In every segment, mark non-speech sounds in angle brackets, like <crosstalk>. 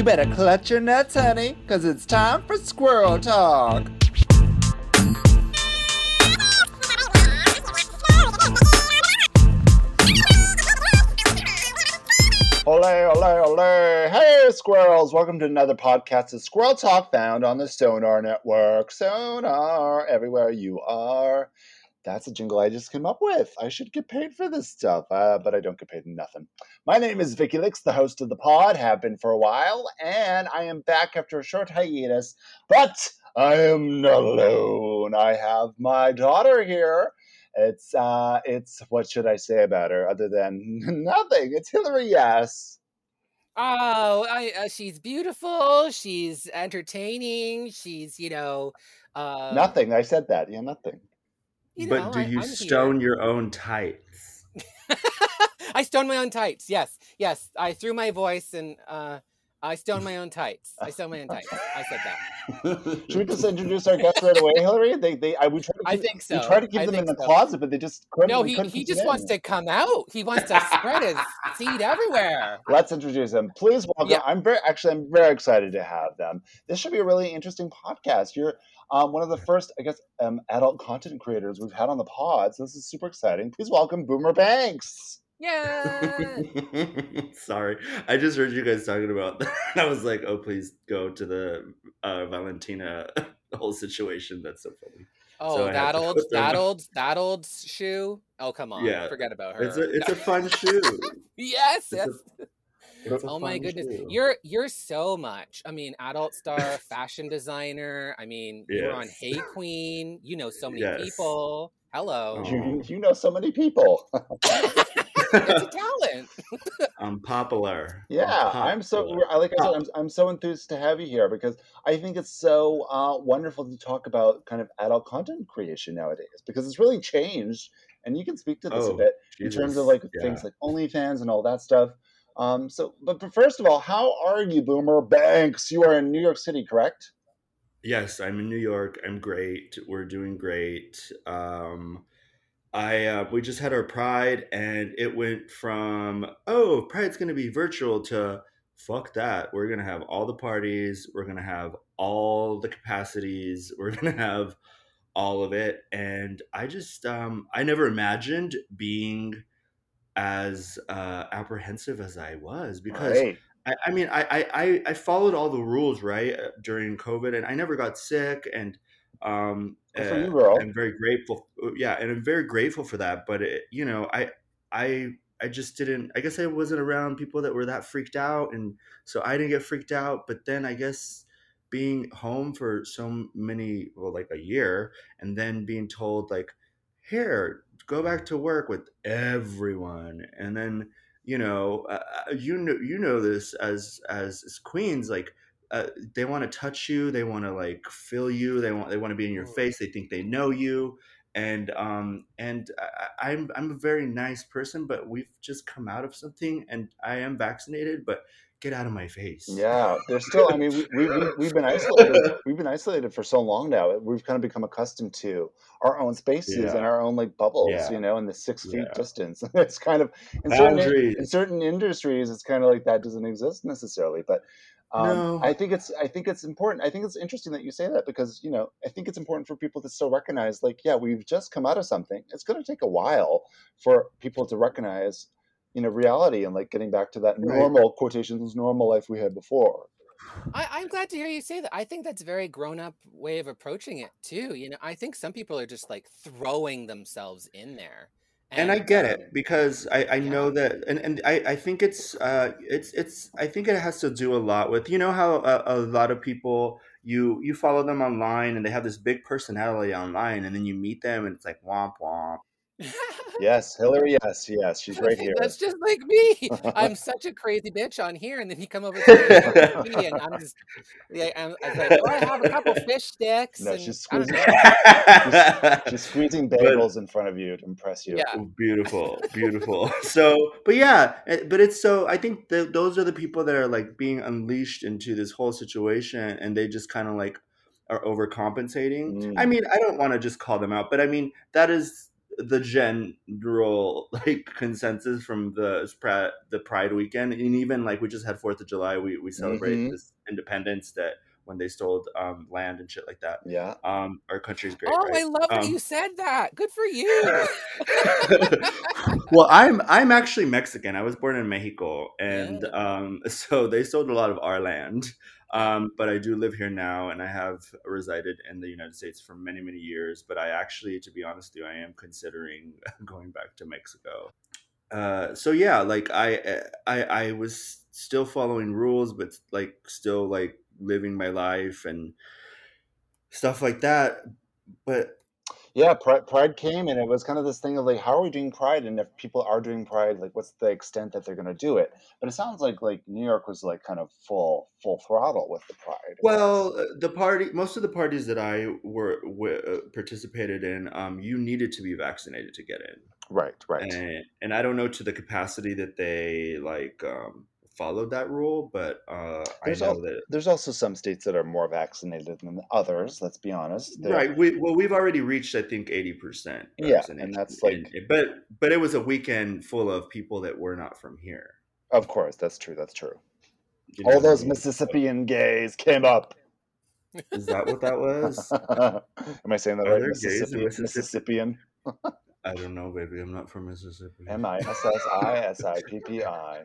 You better clutch your nuts, honey, because it's time for squirrel talk. Ole, ole, ole. Hey, squirrels. Welcome to another podcast of Squirrel Talk found on the Sonar Network. Sonar, everywhere you are. That's a jingle I just came up with. I should get paid for this stuff, uh, but I don't get paid nothing. My name is Vicky Licks, the host of the pod, have been for a while, and I am back after a short hiatus, but I am not alone. I have my daughter here. It's uh it's what should I say about her other than <laughs> nothing. It's Hillary Yes. Oh, I, uh, she's beautiful. She's entertaining. She's, you know, uh, Nothing. I said that. Yeah, nothing. You but know, do I, you I'm stone your own tights? <laughs> I stone my own tights. Yes, yes. I threw my voice and uh, I stone my own tights. I stone my own tights. I said that. <laughs> Should we just introduce our guests right away, Hillary? They they I we try to I think so. we try to keep I them in the so. closet, but they just couldn't. No, he, couldn't he just it wants to come out. He wants to spread his seed everywhere. Let's introduce them. Please welcome. Yeah. I'm very actually I'm very excited to have them. This should be a really interesting podcast. You're um, one of the first, I guess, um, adult content creators we've had on the pod. So this is super exciting. Please welcome Boomer Banks. Yeah. <laughs> Sorry, I just heard you guys talking about. <laughs> That. I was like, "Oh, please go to the uh, Valentina <laughs> whole situation." That's so funny. Oh, So that old, that old, that old shoe. Oh, come on. Yeah. Forget about her. It's a it's a fun shoe. yes, It's yes. A Oh my goodness. shoe. You're you're so much. I mean, adult star, fashion designer. I mean, you're on Hey Qween. You know so many Yes. people. Hello. You, you know so many people. it's a <laughs> talent. <laughs> I'm popular. Yeah, I'm so popular. I- like I said, I'm, I'm so enthused to have you here because I think it's so uh, wonderful to talk about kind of adult content creation nowadays because it's really changed, and you can speak to this a Oh, bit in terms of like yeah. things like OnlyFans and all that stuff. Um, so, but, but first of all, how are you, Boomer Banks? You are in New York City, correct? Yes, I'm in New York. I'm great. We're doing great. Um, I uh, we just had our Pride, and it went from oh, Pride's going to be virtual to fuck that. We're going to have all the parties. We're going to have all the capacities. <laughs> We're going to have all of it. And I just um, I never imagined being as uh, apprehensive as I was because Right. I, I mean, I, I, I- I followed all the rules right uh, during COVID, and I never got sick, and um, uh. I'm very grateful. uh, Yeah, and I'm very grateful for that. But it, you know, I, I, I just didn't. I guess I wasn't around people that were that freaked out, and so I didn't get freaked out. But then I guess being home for so many, well, like a year, and then being told like, here, go back to work with everyone, and then you know, uh, uh, you know, you know this as as, as queens, like uh, they want to touch you, they want to like feel you, they want they want to be in your Mm. face, they think they know you, and um and I, I- I'm I'm a very nice person, but we've just come out of something, and I am vaccinated, but get out of my face. Yeah, there's still. I mean, we, we, we, we've been isolated. <laughs> We've been isolated for so long now. We've kind of become accustomed to our own spaces Yeah. and our own like bubbles, Yeah. you know, and the six feet Yeah. distance. <laughs> It's kind of in certain, in certain industries, it's kind of like that doesn't exist necessarily. But um, No. I think it's I think it's important. I think it's interesting that you say that because you know I think it's important for people to still recognize like yeah we've just come out of something. It's going to take a while for people to recognize you know reality and like getting back to that Right. normal quotations normal life we had before. I, I'm glad to hear you say that. I think that's a very grown up way of approaching it too. You know, I think some people are just like throwing themselves in there. and I get um, it because I, I yeah. know that and, and I, I think it's uh it's it's I think it has to do a lot with you know how a, a lot of people you you follow them online and they have this big personality online and then you meet them and it's like womp womp Yes, Hillary. Yes, yes, she's right <laughs> here. That's just like me. I'm such a crazy bitch on here, and then you come over to me, and I'm just, yeah, I'm, I was like, oh, I have a couple <laughs> fish sticks. No, and she's squeezing- know. She's squeezing <laughs> bagels in front of you to impress you. Yeah. beautiful beautiful so but yeah eh, but it's so i think that those are the people that are like being unleashed into this whole situation and they just kind of like are overcompensating Mm. i mean i don't want to just call them out but i mean that is the general like consensus from the the Pride weekend, and even like we just had Fourth of July, we we celebrate Mhm. this independence that when they stole um, land and shit like that. Yeah. Um, our country's great. Oh, right? I love that Um, you said that. Good for you. <laughs> <laughs> well, I'm I'm actually Mexican. I was born in Mexico, and Yeah. um, <laughs> so they sold a lot of our land. Um, but I do live here now, and I have resided in the United States for many many years. But I actually, to be honest with you, I am considering going back to Mexico. Uh, so yeah, like I I I was still following rules, but like still like living my life and stuff like that. But Yeah, Pride, Pride came and it was kind of this thing of like, how are we doing Pride? And if people are doing Pride, like, what's the extent that they're going to do it? But it sounds like like New York was like kind of full full throttle with the Pride. Well, uh, the party, most of the parties that I were, were uh, participated in, um, you needed to be vaccinated to get in, right, right. and and I don't know to the capacity that they like um, followed that rule, but uh, I There's know al- that There's also some states that are more vaccinated than others. Let's be honest. They're- right. We well, we've already reached I think eighty percent. Yeah, and that's like- but but it was a weekend full of people that were not from here. Of course, that's true. That's true. You know All what I those mean? Mississippian gays came up. Is that what that was? <laughs> Am I saying that Are right? there gays in Mississippi, Mississippi? Mississippian. I don't know, baby. I'm not from Mississippi. M I S S I S I P P I.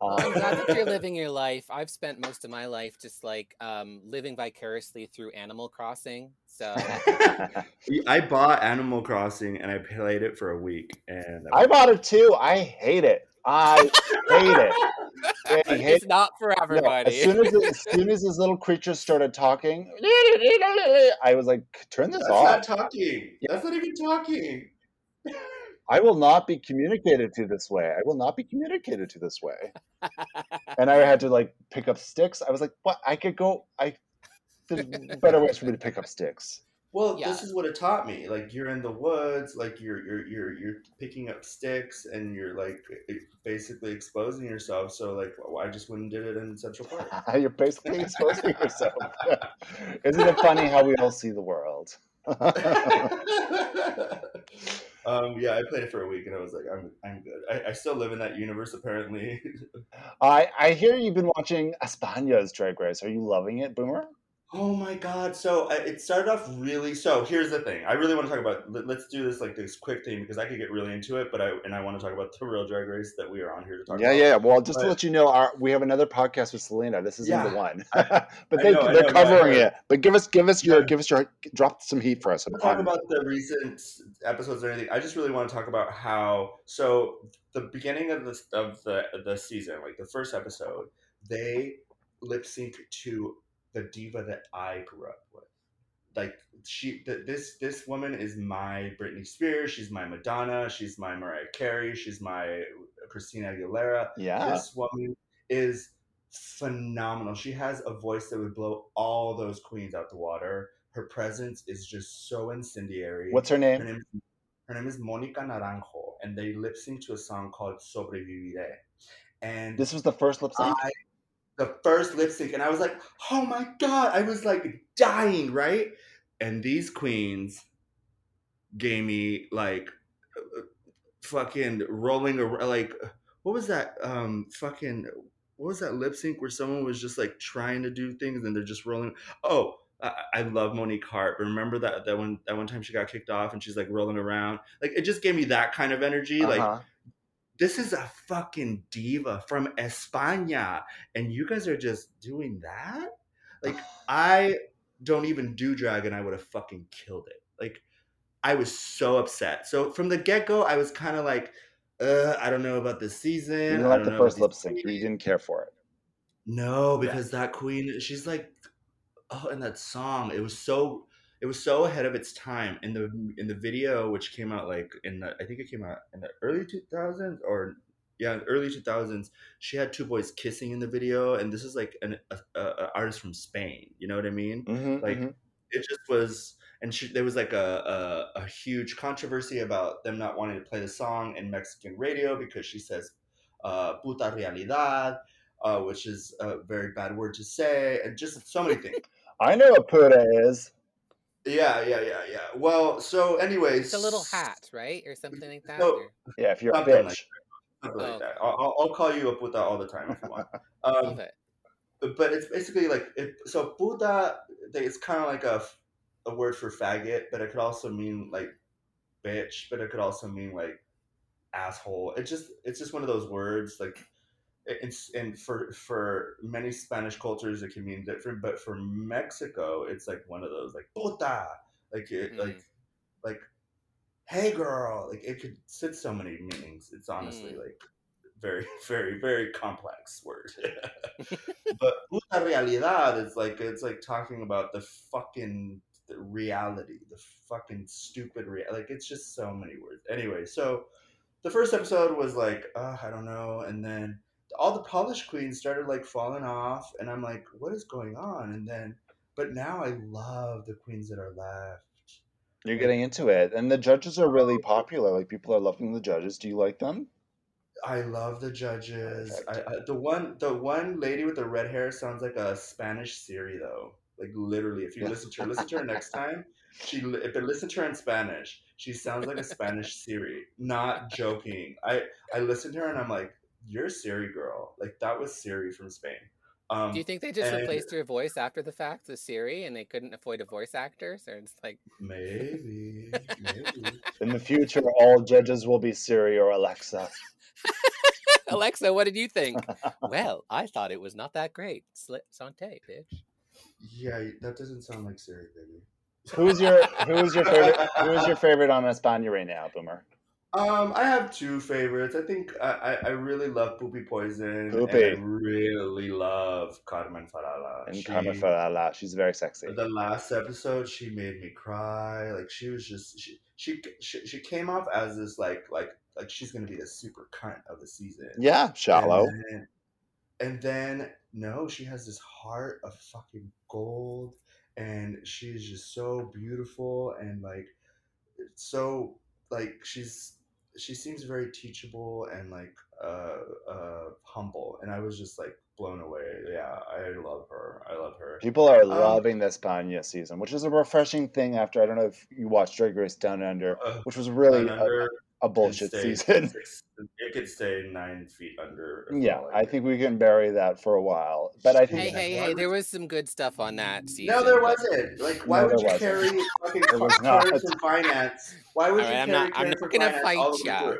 Well, I'm glad that you're <laughs> living your life. I've spent most of my life just like um, living vicariously through Animal Crossing. So <laughs> I bought Animal Crossing and I played it for a week, and I bought it too. I hate it. I hate it. <laughs> I hate it's not for No, everybody. as soon as as soon as his little creatures started talking, I was like, "Turn this That's off." not talking. That's not even talking. I will not be communicated to this way. I will not be communicated to this way. <laughs> And I had to like pick up sticks. I was like, "What? I could go. I there's <laughs> better ways for me to pick up sticks." Well, Yeah. this is what it taught me. Like you're in the woods, like you're you're you're you're picking up sticks, and you're like basically exposing yourself. So like, well, I just went and did it in Central Park. <laughs> You're basically exposing yourself. Isn't it funny how we all see the world? Um, yeah, I played it for a week, and I was like, I'm I'm good. I, I still live in that universe apparently. <laughs> I I hear you've been watching España's Drag Race. Are you loving it, Boomer? Oh my god! So uh, it started off really. So here's the thing. I really want to talk about. Let, let's do this like this quick thing because I could get really into it, but I and I want to talk about the real drag race that we are on here to talk Yeah, about. yeah. Well, just to let you know, our we have another podcast with Selena. This isn't the one, <laughs> I- <laughs> but they, know, they're know, covering it. But give us give us your Yeah. give us your drop some heat for us. talk about the recent episodes or anything. I just really want to talk about how so the beginning of the of the the season, like the first episode, they lip sync to the diva that I grew up with. Like she, th- this this woman is my Britney Spears. She's my Madonna. She's my Mariah Carey. She's my Christina Aguilera. yeah. This woman is phenomenal. She has a voice that would blow all those queens out the water. Her presence is just so incendiary. What's her her name? name? Her name is Monica Naranjo, and they lip sync to a song called "Sobreviviré." And This was the first lip sync. I, the first lip sync, and I was like, "Oh my god!" I was like dying, right? And these queens gave me like fucking rolling around. Like, what was that? Um, fucking what was that lip sync where someone was just like trying to do things and they're just rolling? Oh. I, love Monique Heart. Remember that that one that one time she got kicked off and she's like rolling around. Like it just gave me that kind of energy. Like Uh-huh. This is a fucking diva from España, and you guys are just doing that? Like, <sighs> I don't even do drag, and I would have fucking killed it. Like, I was so upset. So from the get go, I was kind of like, uh, I don't know about this season. You didn't like the first lip sync. You didn't care for it. No, because that queen, she's like, oh, and that song, it was so, it was so ahead of its time. In the in the video, which came out like in the, I think it came out in the early two thousands or yeah, early two thousands. She had two boys kissing in the video, and this is like an a, a, artist from Spain. You know what I mean? Mhm, Like mhm. it just was. And she, there was like a, a, a huge controversy about them not wanting to play the song in Mexican radio because she says uh, "puta realidad," uh, which is a very bad word to say, and just so many things. <laughs> I know what puta is. Yeah, yeah, yeah, yeah. Well, so anyways, It's a little hat, right, or something like that. So- or- Yeah, if you're a bitch. like something like Oh, that. I'll, I'll- I'll call you up with that all the time if you want. <laughs> Um, love it. but, but it's basically like it, so Buddha. they- It's kind of like a a word for faggot, but it could also mean like bitch, but it could also mean like asshole. It just it's just one of those words like it- it's and for for many Spanish cultures it can mean different, but for Mexico it's like one of those like puta, like it Mm. like like hey girl, like it could sit so many meanings. It's honestly Mm. like very <laughs> very very complex word. <laughs> <laughs> but puta realidad is like it's like talking about the fucking the reality, the fucking stupid rea- like it's just so many words. Anyway, so the first episode was like, uh, I don't know, and then all the polished queens started like falling off, and I'm like, what is going on? And then, but now I love the queens that are left. You're getting into it. And the judges are really popular. Like people are loving the judges. Do you like them? I love the judges. I, I, the one, the one lady with the red hair sounds like a Spanish Siri though. Like literally, if you listen to her, listen to her next time. She, li- but listen to her in Spanish. She sounds like a Spanish Siri. Not joking. I, I listen to her and I'm like, you're Siri girl. Like that was Siri from Spain. Um, Do you think they just and- replaced your voice after the fact with Siri, and they couldn't afford a voice actor? So it's like, maybe, maybe. In the future, all judges will be Siri or Alexa. <laughs> Alexa, what did you think? <laughs> well, I thought it was not that great. Sli- Sante, bitch. Yeah, that doesn't sound like Siri, baby. Who's your Who's your favorite Who's your <laughs> favorite on España right now, Boomer? Um, I have two favorites. I think I, I, I really love Pupi Poisson. Pupi. And I really love Carmen Farala. And She- Carmen Farala. She's very sexy. The last episode, she made me cry. Like she was just she she she, she came off as this like like like she's gonna be the super cunt of the season. Yeah, shallow. And then, and then no, she has this heart of fucking gold, and she's just so beautiful and like so like she's she seems very teachable and like uh uh humble, and I was just like blown away. Yeah, I love her. I love her. People are Um, loving the España season, which is a refreshing thing. After I don't know if you watched Drag Race Down Under, Uh, which was really Under a bullshit stay season. <laughs> six- it could stay nine feet under. Yeah, all I think we can bury that for a while. But I think Hey, hey, hey! There was some good stuff on that season. No, there wasn't. Like, why No, would you carry wasn't. <laughs> fucking There was Karen from finance? Why would All you right, I'm carry not- I'm not from gonna finance fight all the way ya. through?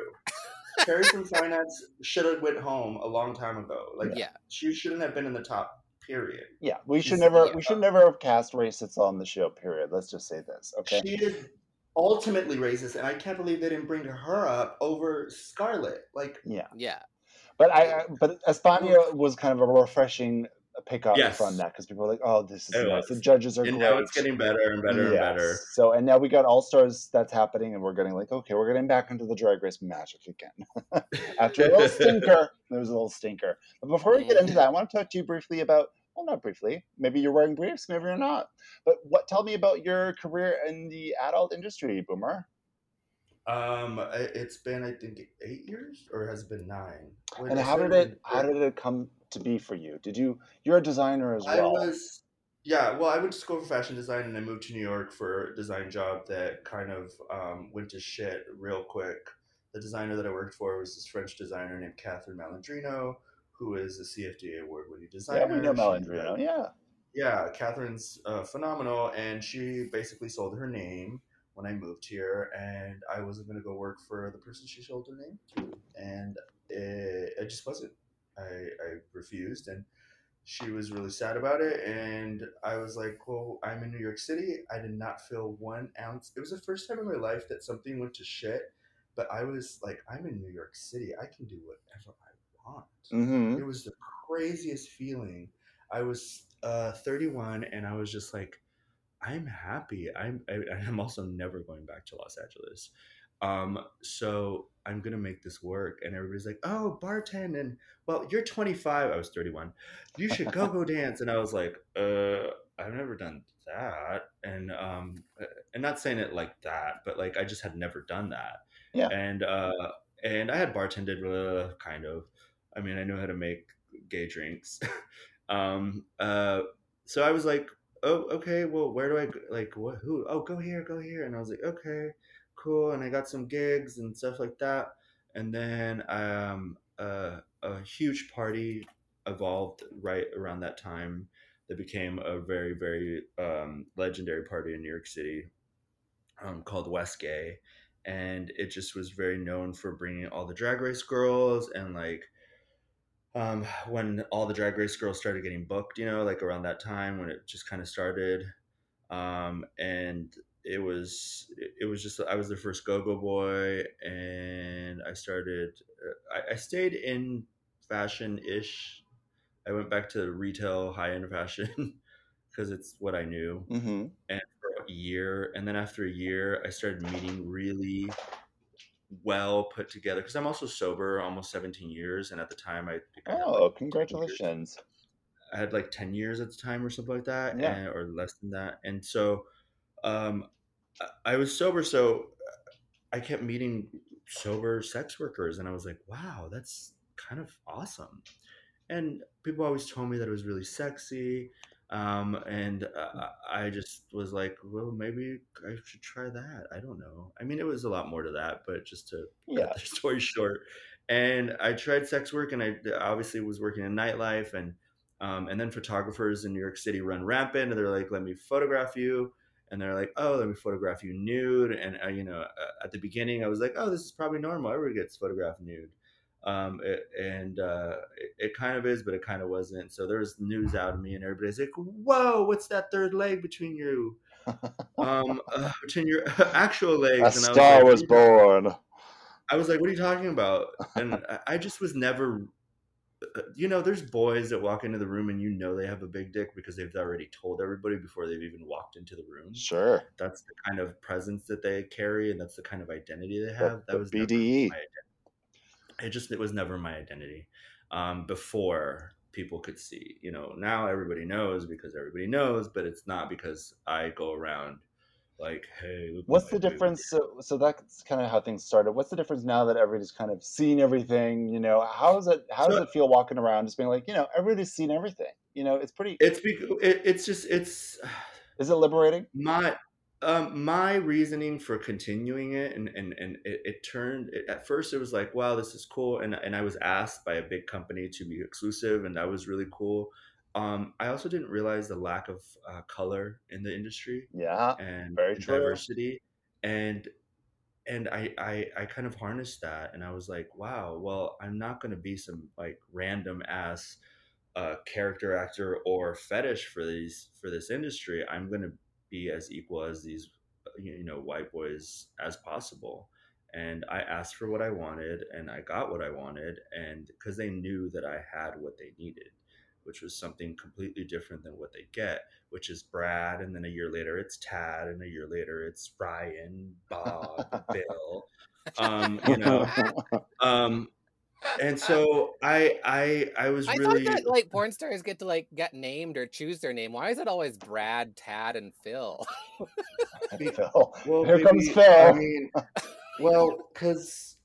Karen from finance should have went home a long time ago. Like, Yeah. she shouldn't have been in the top. Period. yeah, we should never yeah. we should never have cast racists on the show. Period. Let's just say this, okay? She is ultimately racist, and I can't believe they didn't bring her up over Scarlet. Like, Yeah, Yeah. but I I- but España was kind of a refreshing pickup Yes. from that because people were like, oh, this is It nice. The judges are and great. now it's getting better and better and better. So and now we got All Stars that's happening, and we're getting like, okay, we're getting back into the Drag Race magic again. <laughs> After a little stinker, there was a little stinker. But before we get mm-hmm. into that, I want to talk to you briefly about. Well, not briefly. Maybe you're wearing briefs, maybe you're not. But what? Tell me about your career in the adult industry, Boomer. Um, it's been I think eight years, or has it been nine? When And how did it? How did it come to be for you? Did you? You're a designer as well. I was, yeah. Well, I went to school for fashion design, and I moved to New York for a design job that kind of um, went to shit real quick. The designer that I worked for was this French designer named Catherine Malandrino, who is a CFDA award-winning designer. yeah, we know Malandrino. Yeah. yeah, Catherine's uh, phenomenal, and she basically sold her name when I moved here, and I wasn't going to go work for the person she sold her name to, and it, it just wasn't. I, I refused, and she was really sad about it, and I was like, "Well, I'm in New York City. I did not feel one ounce. It was the first time in my life that something went to shit, but I was like, I'm in New York City. I can do whatever I want." Mm-hmm. It was the craziest feeling. I was uh, 31 and I was just like, I'm happy. I'm I, I'm also never going back to Los Angeles. Um, so I'm gonna make this work. And everybody's like, "Oh, bartend and well, you're 25." I was 31. You should go go dance. And I was like, "Uh, I've never done that." And um, and not saying it like that, but like I just had never done that. Yeah. And uh, and I had bartended uh, kind of. I mean, I know how to make gay drinks. <laughs> um, uh, so I was like, oh, okay, well, where do I go? like what? Who? Oh, go here, go here. And I was like, okay, cool. And I got some gigs and stuff like that. And then um, uh, a huge party evolved right around that time that became a very, very um, legendary party in New York City um, called Westgay. And it just was very known for bringing all the drag race girls and like um, when all the drag race girls started getting booked, you know, like around that time when it just kind of started. Um, and it was, it was just, I was the first go-go boy and I started, uh, I, I stayed in fashion ish. I went back to retail high end fashion <laughs> because it's what I knew. Mm-hmm. And for a year, and then after a year, I started meeting really well put together because I'm also sober almost 17 years, and at the time I Oh, like congratulations. I had like 10 years at the time or something like that, Yeah. and, or less than that. And so um, I- I was sober, so I kept meeting sober sex workers, and I was like, wow, that's kind of awesome. And people always told me that it was really sexy. Um, and uh, I just was like, well, maybe I should try that. I don't know. I mean, it was a lot more to that, but just to Yeah. cut the <laughs> story short. And I tried sex work, and I obviously was working in nightlife, and um, and then photographers in New York City run rampant, and they're like, "Let me photograph you," and they're like, "Oh, let me photograph you nude." And uh, you know, uh, at the beginning, I was like, "Oh, this is probably normal. Everybody gets photographed nude." Um, it, and uh, it, it kind of is, but it kind of wasn't. So there was news out of me, and everybody's like, "Whoa, what's that third leg between you, <laughs> um, uh, between your <laughs> actual legs?" A and I was star like, was born. I was like, "What are you talking about?" <laughs> And I- I just was never, uh, you know, there's boys that walk into the room and you know they have a big dick because they've already told everybody before they've even walked into the room. Sure. That's the kind of presence that they carry and that's the kind of identity they The, have. That the was never BDE. It just it was never my identity um, before people could see. You know, now everybody knows because everybody knows, but it's not because I go around like, "Hey, look What's the big difference? So, so that's kind of how things started. What's the difference now that everybody's kind of seen everything? You know, how does it how does it feel walking around just being like, you know, everybody's seen everything. You know, it's pretty. it's it, it's just it's Is it liberating? <sighs> my um my reasoning for continuing it and and and it, it turned it, at first it was like wow this is cool and and i was asked by a big company to be exclusive and that was really cool um i also didn't realize the lack of uh, color in the industry Yeah, and, very true. diversity and and I, I i kind of harnessed that and i was like wow well i'm not going to be some like random ass uh, character actor or fetish for these for this industry i'm going to be as equal as these uh, you know white boys as possible. And i asked for what i wanted and i got what i wanted and because they knew that i had what they needed which was something completely different than what they get which is brad and then a year later it's tad and a year later it's ryan bob <laughs> bill. <laughs> Um you know <laughs> um and <laughs> so i i i was I really thought that like porn stars get to like get named or choose their name. Why is it always Brad, Tad, and Phil? <laughs> Phil. well Here comes Phil. i mean <laughs> well because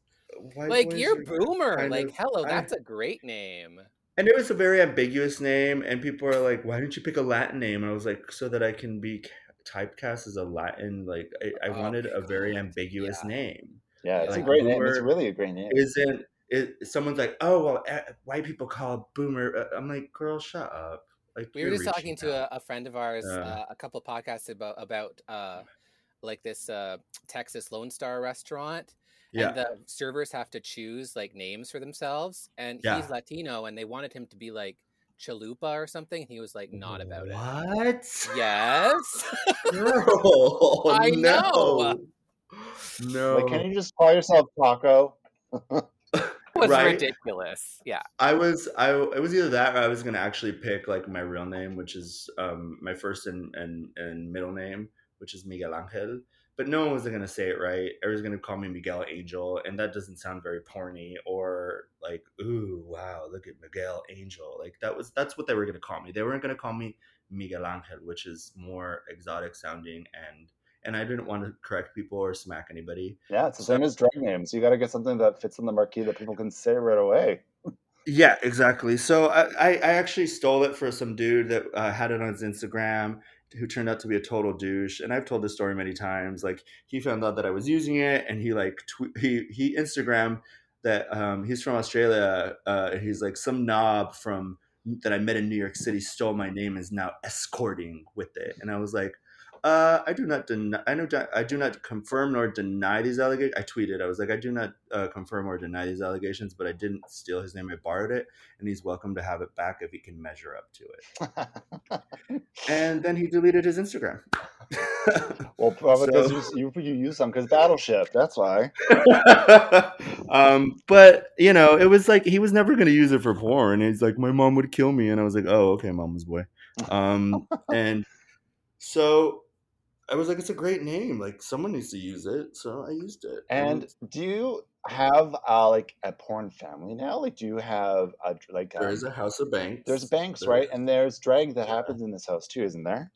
like you're boomer. kind Like of hello, that's a great name. and it was a very ambiguous name and people are like why didn't you pick a latin name and i was like so that i can be typecast as a latin like i, I Oh wanted my a very ambiguous Yeah. name Yeah, it's a great name. It's really a great name. isn't it, someone's like oh well white people call boomer uh, i'm like girl shut up like We were just reaching talking to a, a friend of ours uh, uh, a couple podcasts about about uh, like this uh, Texas Lone Star restaurant, and yeah the servers have to choose like names for themselves. And yeah he's Latino, and they wanted him to be like Chalupa or something. He was like not about it. What? Yes, <laughs> Girl, <laughs> I know. no. Like, can you just call yourself Taco? <laughs> Was Right? ridiculous. Yeah. I was I it was either that or I was gonna actually pick like my real name, which is um my first and and, and middle name, which is Miguel Angel. But no one was gonna say it right. Everyone's gonna call me Miguel Angel, and that doesn't sound very porny or like, ooh, wow, look at Miguel Angel. Like that was that's what they were gonna call me. They weren't gonna call me Miguel Angel, which is more exotic sounding and and I didn't want to correct people or smack anybody. Yeah, it's the So same as drug names. You got to get something that fits on the marquee that people can say right away. Yeah, exactly. So I, I, I actually stole it for some dude that uh, had it on his Instagram who turned out to be a total douche. And I've told this story many times. Like he found out that I was using it and he like tw- he he Instagram that um, he's from Australia. Uh, he's like some knob from that I met in New York City stole my name is now escorting with it. And I was like, uh, I do not deny. I know. I do not confirm nor deny these allegations. I tweeted. I was like, I do not uh, confirm or deny these allegations, but I didn't steal his name. I borrowed it, and he's welcome to have it back if he can measure up to it. <laughs> and then he deleted his Instagram. <laughs> well, probably because you, you use some because Battleship. That's why. <laughs> um, but you know, it was like he was never going to use it for porn. He's like, my mom would kill me, and I was like, oh, okay, mama's boy. Um, and so I was like, it's a great name. Like someone needs to use it, so I used it. And do you have uh, like a porn family now? Like, do you have a like? Um, there's a House of Banks. There's Banks, right? And there's drag that yeah. happens in this house too, isn't there?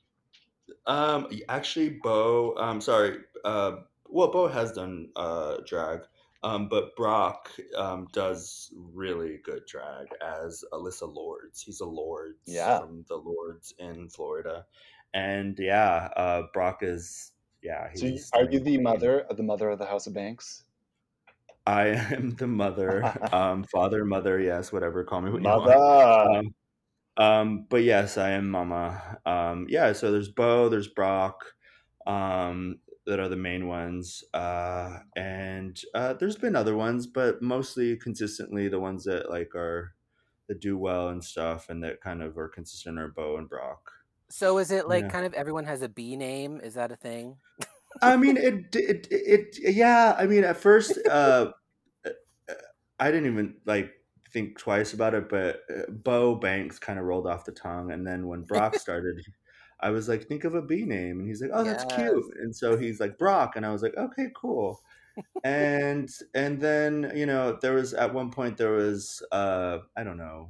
Um, actually, Bo. Um, sorry. Uh, well, Bo has done uh drag. Um, but Brock um, does really good drag as Alyssa Lords. He's a Lords yeah. from the Lords in Florida, and yeah, uh, Brock is yeah. so are you the mother, of the mother of the House of Banks? I am the mother, <laughs> um, father, mother, yes, whatever. Call me what mother. you want. Um, um, but yes, I am mama. Um, yeah. So there's Bo, there's Brock. Um, that are the main ones. Uh, and uh, there's been other ones, but mostly consistently the ones that like are that do well and stuff, and that kind of are consistent are Bo and Brock. So is it like yeah. kind of everyone has a B name? Is that a thing? I mean, it, it, it, it, yeah. I mean, at first, uh, I didn't even like think twice about it, but uh, Bo Banks kind of rolled off the tongue, and then when Brock <laughs> started. I was like, think of a B name. And he's like, oh, that's yes. cute. And so he's like, Brock. And I was like, okay, cool. and and then, you know, there was at one point there was uh I don't know.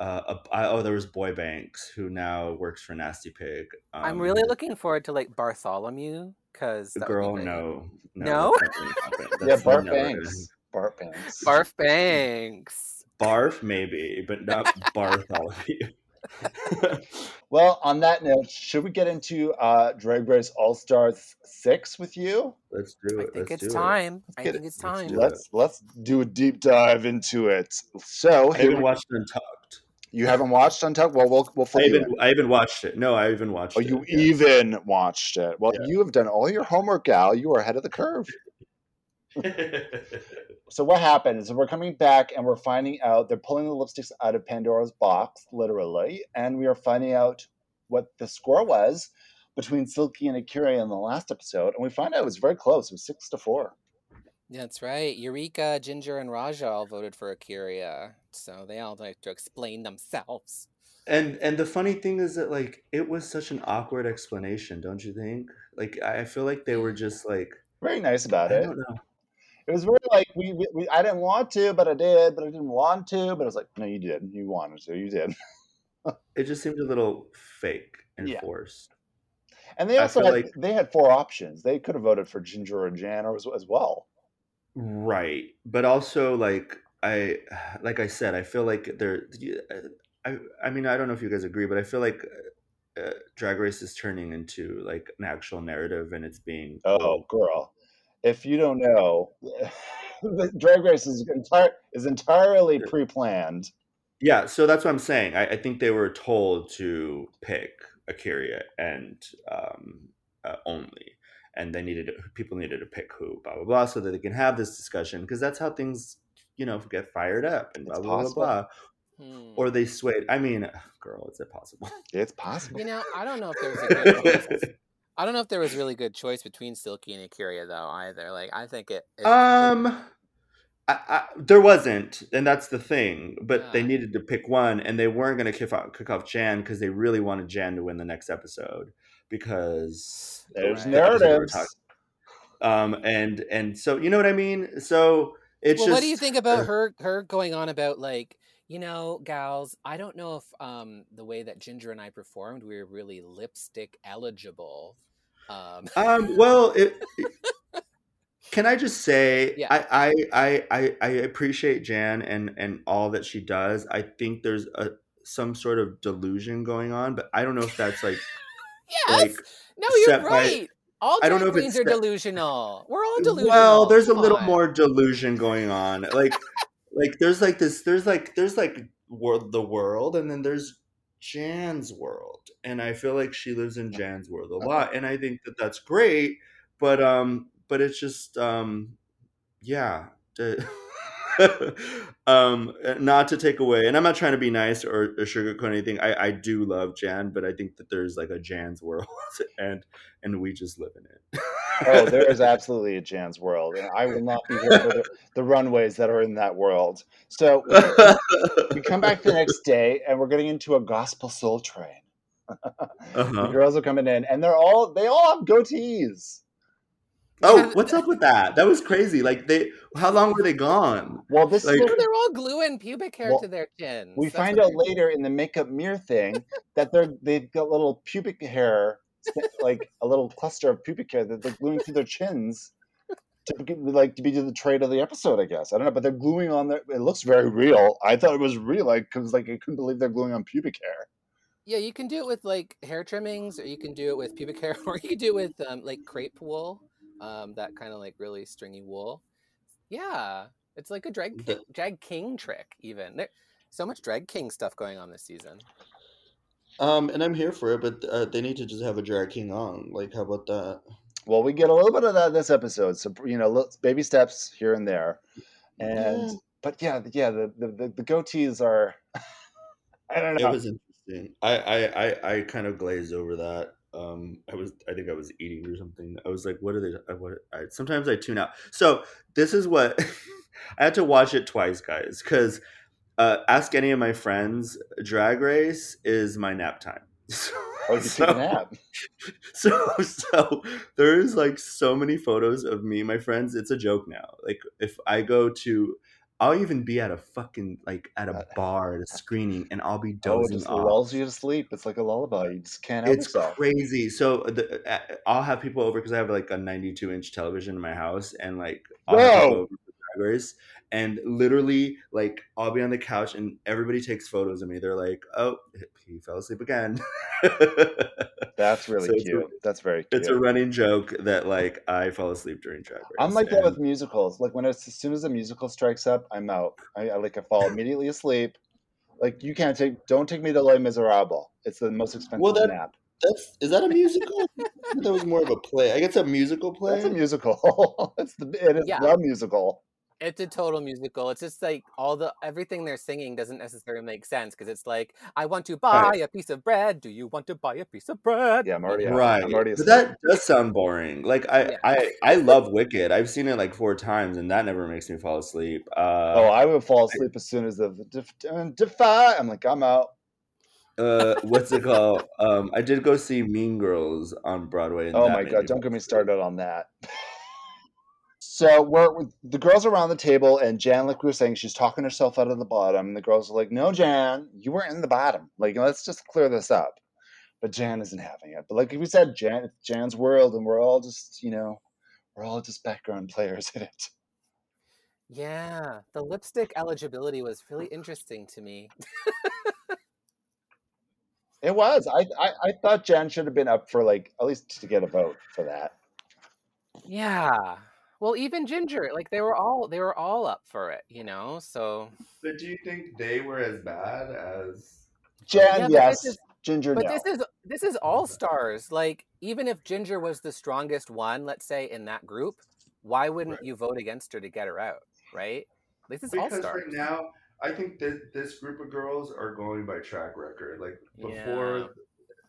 Uh, a, I, oh, there was Boy Banks, who now works for Nasty Pig. Um, I'm really looking forward to like Bartholomew because girl, no, no, no? <laughs> yeah, Bart Banks, Bart Banks, Barf Banks, Barf maybe, but not Bartholomew. <laughs> well, on that note, should we get into uh, Drag Race All Stars six with you? Let's do it. I think let's it's time. It. I think it's time. Let's let's, let's, do a deep dive into it. So I haven't watched Untucked. You haven't watched Untucked? Well, we'll we'll. I even, I even watched it. No, I even watched. Oh, it. you yeah. even watched it? Well, yeah. you have done all your homework, gal. You are ahead of the curve. <laughs> so what happens is we're coming back and we're finding out they're pulling the lipsticks out of Pandora's box, literally, and we are finding out what the score was between Silky and A'keria in the last episode, and we find out it was very close. It was six to four. That's right. Eureka, Ginger, and Ra'Jah all voted for A'keria, so they all like to explain themselves. And and the funny thing is that like it was such an awkward explanation, don't you think? Like I feel like they were just like very nice about I it. don't know it was very like we, we, we, I didn't want to, but I did, but I didn't want to, but it was like no, you did, you wanted to, you did. <laughs> it just seemed a little fake and yeah. forced. And they also had, like, they had four options. They could have voted for Ginger or Jan or as, as well. Right, but also like I <sighs> like I said, I feel like there. I I mean I don't know if you guys agree, but I feel like uh, Drag Race is turning into like an actual narrative, and it's being oh girl if you don't know, <laughs> drag race is, entire, is entirely pre-planned. Yeah, so that's what I'm saying. I, I think they were told to pick A'keria and um, uh, only, and they needed people needed to pick who, blah blah blah, so that they can have this discussion because that's how things, you know, get fired up and blah it's blah possible. blah blah. Hmm. Or they swayed. I mean, <sighs> girl, is it possible? <laughs> It's possible. You know, I don't know if there's a <laughs> good I don't know if there was really good choice between Silky and A'keria though either. Like I think it. it um, I, I, there wasn't, and that's the thing. But yeah. they needed to pick one, and they weren't going to kick off, kick off Jan because they really wanted Jan to win the next episode because there's right. narratives. Um, and and so you know what I mean. So it's well, just. What do you think about her her going on about like you know, gals, I don't know if um, the way that Ginger and I performed, we were really lipstick eligible. Um, um well, it, it, <laughs> Can I just say Yeah. I, I I I I appreciate Jan and and all that she does. I think there's a some sort of delusion going on, but I don't know if that's like <laughs> Yes. like no, you're set by- right. All I don't know if it's are delusional. We're all delusional. Well, there's a little on. more delusion going on. Like like there's like this there's like there's like world the world and then there's Jan's world. And I feel like she lives in Jan's world a lot and I think that that's great, but um but it's just um yeah, <laughs> <laughs> um not to take away and i'm not trying to be nice or, or sugarcoat anything I, I do love jan but i think that there's like a jan's <laughs> world and and we just live in it Oh, there is <laughs> absolutely a Jan's world, and I will not be here for the, the runways that are in that world. So we come back the next day, and we're getting into a gospel soul train. The uh-huh. girls are coming in, and they're all they all have goatees. Oh what's up with that that was crazy like they how long were they gone Well, this like, is, they're all gluing pubic hair Well, to their chins. we That's find out they're- later in the makeup mirror thing that they're they've got little pubic hair, like a little cluster of pubic hair that they're gluing to their chins. To be, like to be the trade of the episode, I guess. I don't know, but they're gluing on their. It looks very real. I thought it was real, like because like I couldn't believe they're gluing on pubic hair. Yeah, you can do it with like hair trimmings, or you can do it with pubic hair, <laughs> or you can do it with um, like crepe wool, um, that kind of like really stringy wool. Yeah, it's like a drag king, drag king trick. Even there, so much drag king stuff going on this season. um and i'm here for it but uh, they need to just have a drag king on like how about that Well, we get a little bit of that this episode, so you know, baby steps here and there, and Yeah. but yeah, yeah, the the, the, the goatees are. <laughs> I don't know. it was interesting I, I i i kind of glazed over that um i was i think i was eating or something. I was like what are they I, what I, sometimes i tune out. So this is what <laughs> i had to watch it twice guys because uh ask any of my friends drag race is my nap time. <laughs> Oh, you So- take a nap. <laughs> so so there's like so many photos of me my friends it's a joke now. Like if i go to i'll even be at a fucking like at a bar at a screening and i'll be dozing. <laughs> Oh, it just off lulls you to sleep. It's like a lullaby. You just can't help it's yourself. crazy so the, uh, i'll have people over because i have like a 92 inch television in my house and like i'll have people Whoa. over for Race, and literally like i'll be on the couch and everybody takes photos of me they're like oh he fell asleep again <laughs> That's really So it's a- cute. That's very cute. it's a running joke that like i fall asleep during drag race I'm like that with musicals. Like when it's as soon as the musical strikes up, I'm out. I, I like I fall immediately asleep. Like you can't take don't take me to Les Miserables. It's the most expensive Well, that- nap. that's is that a musical <laughs> that was more of a play i guess a musical play That's a musical. <laughs> it's the it is Yeah. the musical. It's a total musical. It's just like all the everything they're singing doesn't necessarily make sense because it's like, I want to buy a piece of bread. Do you want to buy a piece of bread? Yeah, I'm already right I'm already but that does sound boring like i Yeah. i i love wicked i've seen it like four times and that never makes me fall asleep uh oh, I would fall asleep as soon as the def, defy. I'm like, I'm out. uh what's it <laughs> called um i did go see mean girls on broadway and Oh my god, don't get me started on that. <laughs> So we're with- the girls around the table, and Jan, like we were saying, she's talking herself out of the bottom. And the girls are like, "No, Jan, you weren't in the bottom. Like, let's just clear this up." But Jan isn't having it. But like if we said, Jan, it's Jan's world, and we're all just, you know, we're all just background players in it. Yeah, the lipstick eligibility was really interesting to me. <laughs> It was. I, I I thought Jan should have been up for like at least to get a vote for that. Yeah. Well, even Ginger, like they were all they were all up for it, you know. So, but do you think they were as bad as Jan, Yeah, yes. is- Ginger, but no. this is this is all stars. Like even if Ginger was the strongest one, let's say in that group, why wouldn't Right. you vote against her to get her out, right? This is all because stars. right now i think this this group of girls are going by track record like before Yeah.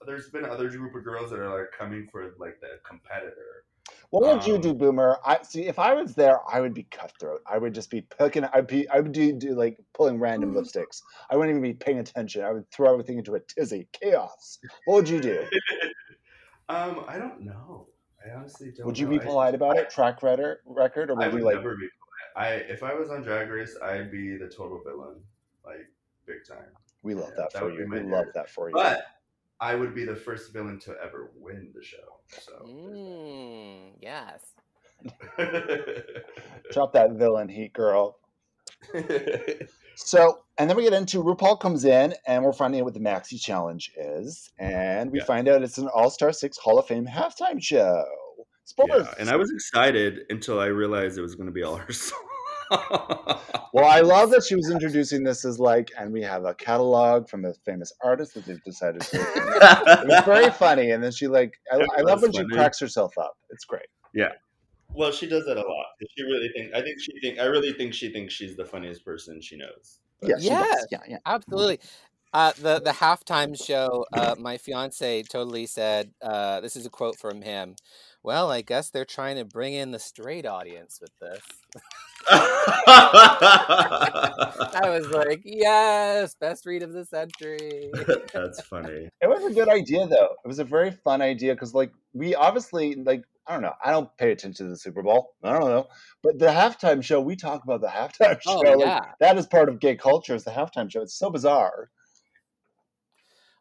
there's been other group of girls that are like coming for like the competitor What would you Um, do, Boomer? I see. If I was there, I would be cutthroat. I would just be picking. I'd be. I would do, do like pulling random lipsticks. I wouldn't even be paying attention. I would throw everything into a tizzy, chaos. What would you do? <laughs> um i don't know i honestly don't Would you know. be I- polite about it? Track record, record, or I would would you like? never be. I if I was on Drag Race, I'd be the total villain, like big time. We love Yeah, that that for would you. We love that for you. But I would be the first villain to ever win the show. So Mm, yes. <laughs> Drop that villain heat, girl. <laughs> So, and then we get into RuPaul comes in, and we're finding out what the Maxi Challenge is, and we Yeah. find out it's an All Star Six Hall of Fame halftime show. Spoilers. yeah, and I was excited until I realized it was going to be all her song. Well, I love that she was introducing this as like, and we have a catalog from a famous artist that they've decided to. <laughs> it was very funny, and then she like, I, I love was when she cracks herself up. It's great. Yeah. Well, she does that a lot. She really think. I think she think. I really think she thinks she's the funniest person she knows. Yeah, she does. Yeah, yeah. Absolutely. Uh, the the halftime show, uh, my fiance totally said, uh, "This is a quote from him." Well, I guess they're trying to bring in the straight audience with this. <laughs> I was like, "Yes, best read of the century." <laughs> That's <laughs> funny. It was a good idea, though. It was a very fun idea because, like, we obviously, like, I don't know. I don't pay attention to the Super Bowl. I don't know. But the halftime show, we talk about the halftime Oh, show. like, yeah. that is part of gay culture. Is the halftime show? It's so bizarre.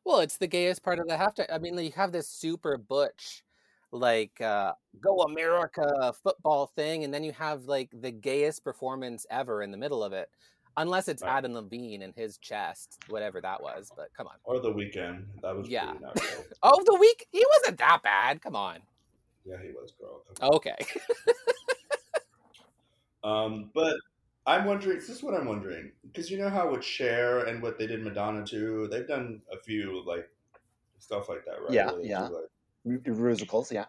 Well, it's the gayest part of the halftime. I mean, you have this super butch, like uh, "Go America" football thing, and then you have like the gayest performance ever in the middle of it, unless it's Right. Adam Levine and his chest, whatever that was. But come on. Or the Weeknd. That was Yeah. not. <laughs> Oh, the week he wasn't that bad. Come on. Yeah, he was, girl. Okay. <laughs> Um, but I'm wondering. This is what I'm wondering because you know how with Cher and what they did Madonna too, they've done a few like stuff like that, right? Yeah, yeah. like- Musicals, yeah.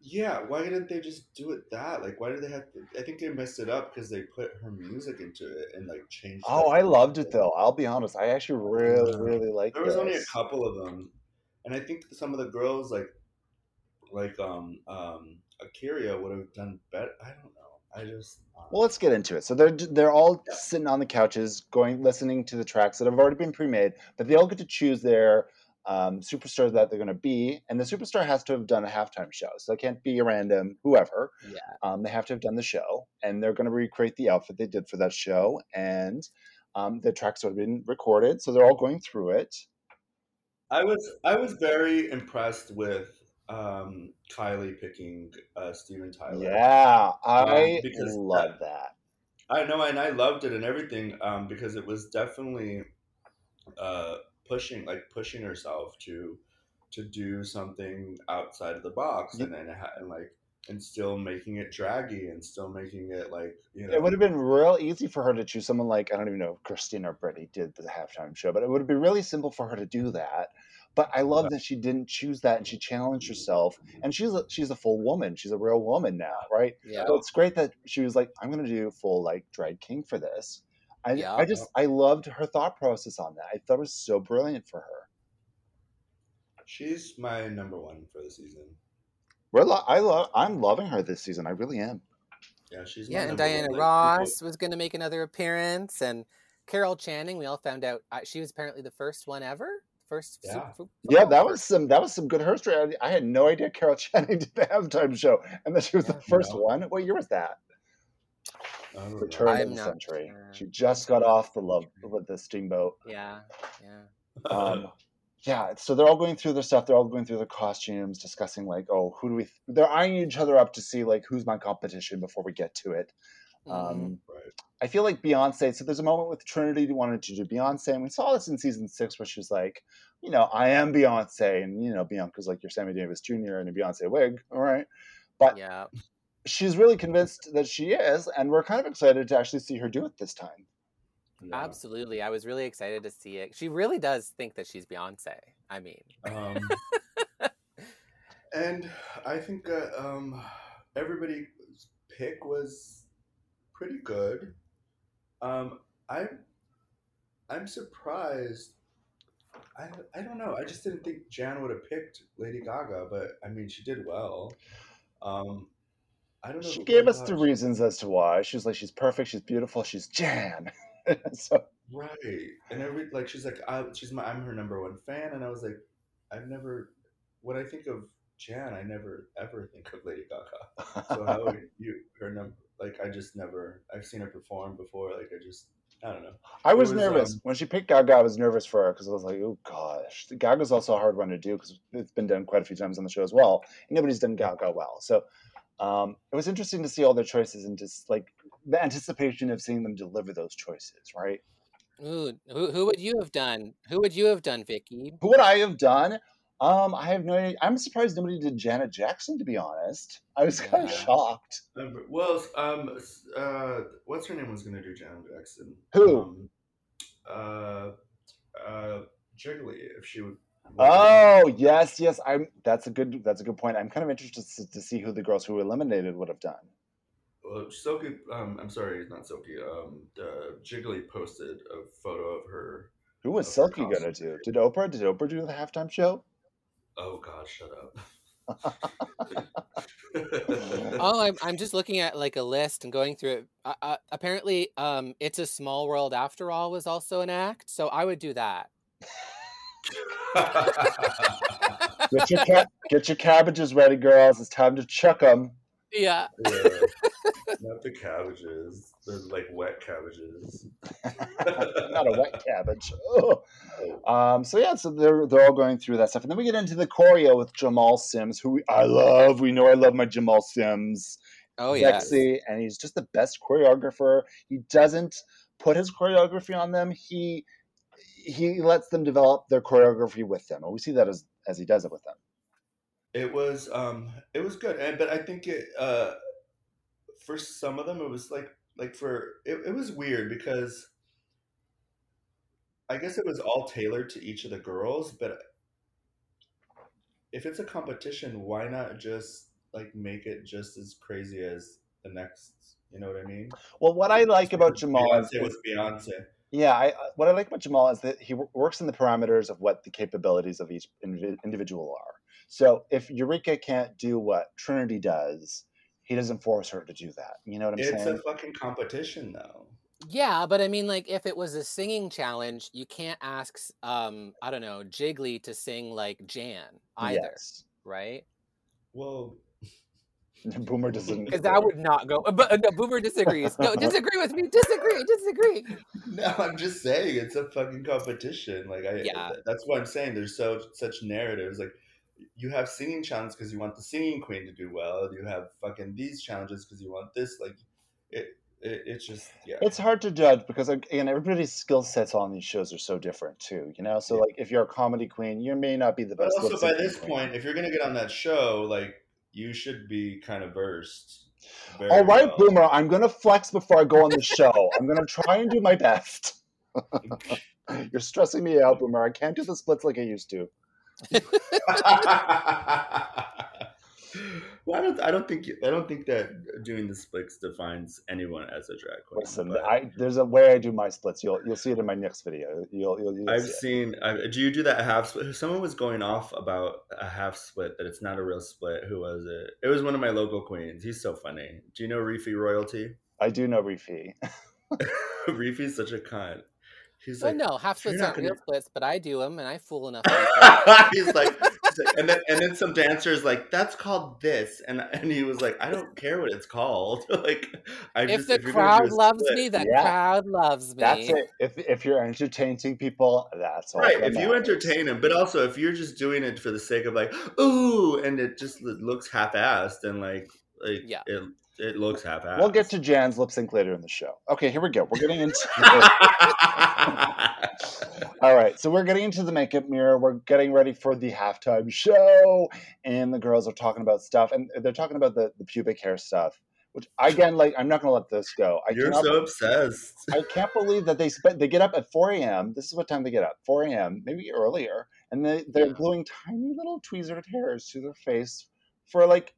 yeah. Why didn't they just do it that? Like, why did they have? To, I think they messed it up because they put her music into it and like changed. Oh, I loved it though. I'll be honest. I actually really, really liked it. There was this. only a couple of them, and I think some of the girls like, like um um A'keria would have done better. I don't know. I just uh, Well, let's get into it. So they're they're all Yeah. sitting on the couches, going listening to the tracks that have already been pre-made, but they all get to choose their um, superstar that they're going to be, and the superstar has to have done a halftime show. So they can't be a random whoever. Yeah. Um, they have to have done the show, and they're going to recreate the outfit they did for that show, and um, the tracks have been recorded, so they're all going through it. I was I was very impressed with um, Kylie picking uh, Steven Tyler. Yeah, I because love that. I know, and I loved it and everything um, because it was definitely uh, pushing, like pushing herself to to do something outside of the box, Yep. and then ha- and like and still making it draggy and still making it like you know. It would have been real easy for her to choose someone like I don't even know if Christina or Britney did the halftime show, but it would have been really simple for her to do that. But I love that she didn't choose that and she challenged mm-hmm. herself. And she's a, she's a full woman. She's a real woman now, right? Yeah. So it's great that she was like, I'm going to do full like drag king for this. I, Yeah. I just I loved her thought process on that. I thought it was so brilliant for her. She's my number one for the season. We're lo- I love I'm loving her this season. I really am. Yeah, she's my Yeah, and number one. Diana Ross was going to make another appearance, and Carol Channing. We all found out uh, she was apparently the first one ever. First. su- Yeah. fu- Yeah, that was some that was some good history. I, I had no idea Carol <laughs> Channing did the halftime show, and that she was the first No. one. What year was that? I don't The turn of the not century. sure. She just got off the love with the steamboat. Yeah. Yeah. Um, yeah, so they're all going through their stuff. They're all going through their costumes, discussing like, oh, who do we? They're eyeing each other up to see like who's my competition before we get to it. Um, Right. I feel like Beyonce. So there's a moment with Trinity who wanted to do Beyonce, and we saw this in season six, where she's like, you know, I am Beyonce, and you know, Bianca's like your Sammy Davis Jr. in a Beyonce wig, all right. But yeah. She's really convinced that she is, and we're kind of excited to actually see her do it this time. Yeah. Absolutely. I was really excited to see it. She really does think that she's Beyonce. I mean, Um, <laughs> and I think uh, um, everybody's pick was pretty good. Um, I I'm surprised. I I don't know. I just didn't think Jan would have picked Lady Gaga, but I mean, she did well. Um, I don't know. She gave us the reasons as to why. She's like, she's perfect, she's beautiful, she's Jan. <laughs> so Right, and every like she's like I, she's my I'm her number one fan, and I was like, I've never when I think of Jan, I never ever think of Lady Gaga. So how are <laughs> you her number? Like I just never I've seen her perform before. Like I just I don't know. I was, was, nervous um, when she picked Gaga. I was nervous for her because I was like, "Oh gosh, Gaga's also a hard one to do because it's been done quite a few times on the show as well. And nobody's done Gaga well, so Um, it was interesting to see all their choices and just like the anticipation of seeing them deliver those choices, right? Ooh, who, who would you have done? Who would you have done, Vicky? Who would I have done? Um, I have no idea. I'm surprised nobody did Janet Jackson, to be honest. I was kind of Yeah. shocked. Um, well, um, uh, what's her name was gonna do Janet Jackson? Who? Um, uh, uh, Jiggly, if she would. Oh yes, yes. I'm. That's a good. That's a good point. I'm kind of interested to, to see who the girls who were eliminated would have done. Well, Silky, um, I'm sorry, not Silky. Um, uh, Jiggly posted a photo of her. Who was Of her Silky gonna do? Did Oprah? Did Oprah do the halftime show? Oh God, shut up. <laughs> Oh, I'm, I'm just looking at like a list and going through it. Uh, uh, apparently, um, "It's a Small World" after all was also an act, so I would do that. <laughs> Get your ca- get your cabbages ready, girls. It's time to chuck them. Yeah. Yeah. <laughs> Not the cabbages. They're like wet cabbages. <laughs> Not a wet cabbage. Ugh. <laughs> Um, so yeah, so they're they're all going through that stuff, and then we get into the choreo with Jamal Sims, who we, I love. We know I love my Jamal Sims. Oh yeah. sexy, and he's just the best choreographer. He doesn't put his choreography on them. He he lets them develop their choreography with them, and we see that as as he does it with them. It was um it was good. And but I think it uh for some of them it was like like for it, it was weird because I guess it was all tailored to each of the girls, but if it's a competition, why not just like make it just as crazy as the next? You know what I mean? Well, what I like about Jamal is, Beyonce was Beyonce. Yeah, I what I like about Jamal is that he works in the parameters of what the capabilities of each individual are. So if Eureka can't do what Trinity does, he doesn't force her to do that. You know what I'm It's saying? It's a fucking competition, though. Yeah, but I mean, like, if it was a singing challenge, you can't ask, um, I don't know, Jiggly to sing like Jan either, Yes. right? Well, <laughs> Boomer doesn't. Because that would not go. But uh, no, Boomer disagrees. No, <laughs> disagree with me. Disagree. Disagree. <laughs> No, I'm just saying it's a fucking competition. Like I, Yeah. that's what I'm saying. There's so such narratives. Like you have singing challenges because you want the singing queen to do well. You have fucking these challenges because you want this. Like it, it, it's just yeah. It's hard to judge because again, everybody's skill sets on these shows are so different too. You know, so Yeah. like if you're a comedy queen, you may not be the but best. also by this queen. point, if you're gonna get on that show, like you should be kind of versed. very all right, well. Boomer, I'm gonna flex before I go on the show. I'm gonna try and do my best. <laughs> You're stressing me out, Boomer. I can't do the splits like I used to. <laughs> <laughs> well, I don't. I don't think. I don't think that doing the splits defines anyone as a drag queen. Listen, but I, there's a way I do my splits. You'll you'll see it in my next video. You'll you'll, you'll I've see seen. I, do you do that half split? Someone was going off about a half split that it's not a real split. Who was it? It was one of my local queens. He's so funny. Do you know Reefy Royalty? I do know Reefy. <laughs> Reefy's such a cunt. He's Well, like, no, half splits aren't real gonna-" splits, but I do them, and I fool enough <laughs> people. he's like, he's like- and then and then some dancers like that's called this, and and he was like, I don't care what it's called. <laughs> like, I if just, the you're gonna do crowd loves split- me, the Yeah. crowd loves me. That's it. If if you're entertaining people, that's all. Right, that if you entertain them, but also if you're just doing it for the sake of like, ooh, and it just looks half-assed and like, like Yeah. it it looks half-assed. We'll get to Jan's lip sync later in the show. Okay, here we go. We're getting into. <laughs> All right, so we're getting into the makeup mirror. We're getting ready for the halftime show, and the girls are talking about stuff, and they're talking about the, the pubic hair stuff. Which again, like, I'm not gonna let this go. I You're so obsessed. I can't believe that they spent. They get up at 4 a.m. This is what time they get up, 4 a.m. Maybe earlier, and they they're Yeah. gluing tiny little tweezered hairs to their face for like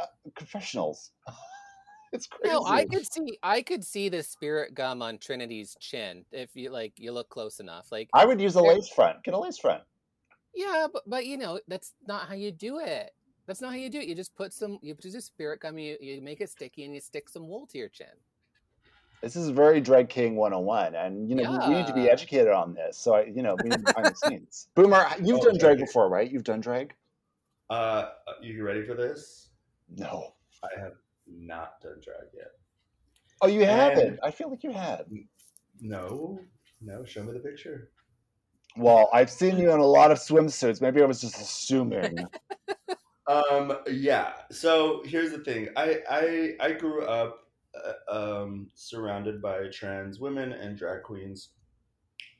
uh, confessionals. <laughs> it's crazy. No, I could see I could see the spirit gum on Trinity's chin if you like you look close enough. Like I would use a lace front. Get a lace front. yeah, but but you know, that's not how you do it. That's not how you do it. You just put some you put just spirit gum, you, you make it sticky and you stick some wool to your chin. This is very Drag King 101, and you know we, we need to be educated on this. So I, you know, we need behind the scenes. Boomer, <laughs> you've Oh, done drag okay. before, right? You've done drag? Uh, you ready for this? No. I have not done drag yet. Oh, you And- haven't. I feel like you had. No, no. Show me the picture. Well, I've seen you in a lot of swimsuits. Maybe I was just assuming. <laughs> Um, yeah. So here's the thing. I I I grew up uh, um, surrounded by trans women and drag queens.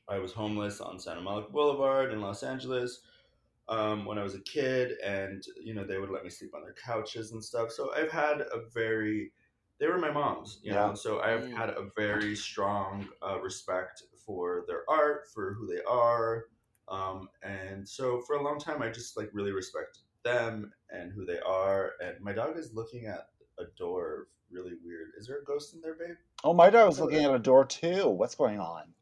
I was homeless on Santa Monica Boulevard in Los Angeles um, when I was a kid, and you know they would let me sleep on their couches and stuff. So I've had a very they were my moms, you Yeah. know. So I've Mm. had a very strong uh, respect for their art, for who they are, um, and so for a long time I just like really respected them and who they are. And my dog is looking at a door, really weird. Is there a ghost in there, babe? Oh, my dog was looking at a door too. What's going on?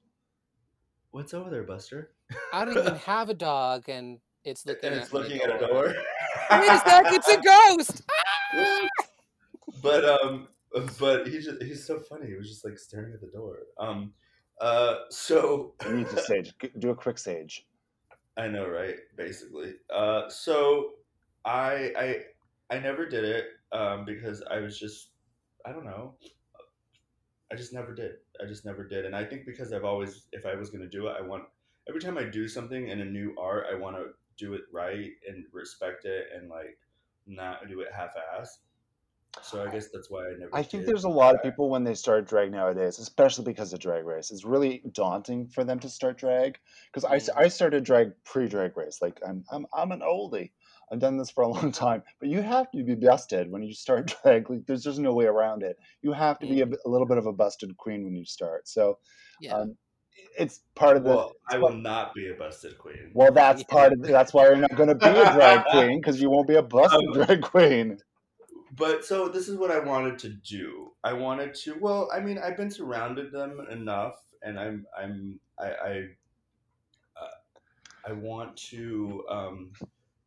What's over there, Buster? I don't even <laughs> have a dog, and it's looking and at it's looking at a door. Wait a sec, it's a ghost. <laughs> but um but he just he's so funny he was just like staring at the door um uh so <laughs> You need to sage. Do a quick sage. i know right basically uh so i i i never did it um because i was just i don't know i just never did i just never did and i think because i've always if i was going to do it i want every time i do something in a new art i want to do it right and respect it and like not do it half-ass so i guess that's why i never I think there's a lot of people when they start drag nowadays, especially because of drag race. It's really daunting for them to start drag because I, s- Mm. I started drag pre drag race. Like I'm, I'm I'm an oldie. I've done this for a <laughs> long time, but you have to be busted when you start <laughs> drag. Like there's just no way around it. You have to be a little bit of a busted queen when you start. So Yeah. um, it's part of the. Well, I part- will not be a busted queen. well, that's Yeah. part of. That's why you're not going to be a drag <laughs> queen because you won't be a busted Um, drag queen. but so this is what I wanted to do. I wanted to. Well, I mean, I've been surrounded them enough, and I'm I'm I I, uh, I want to um,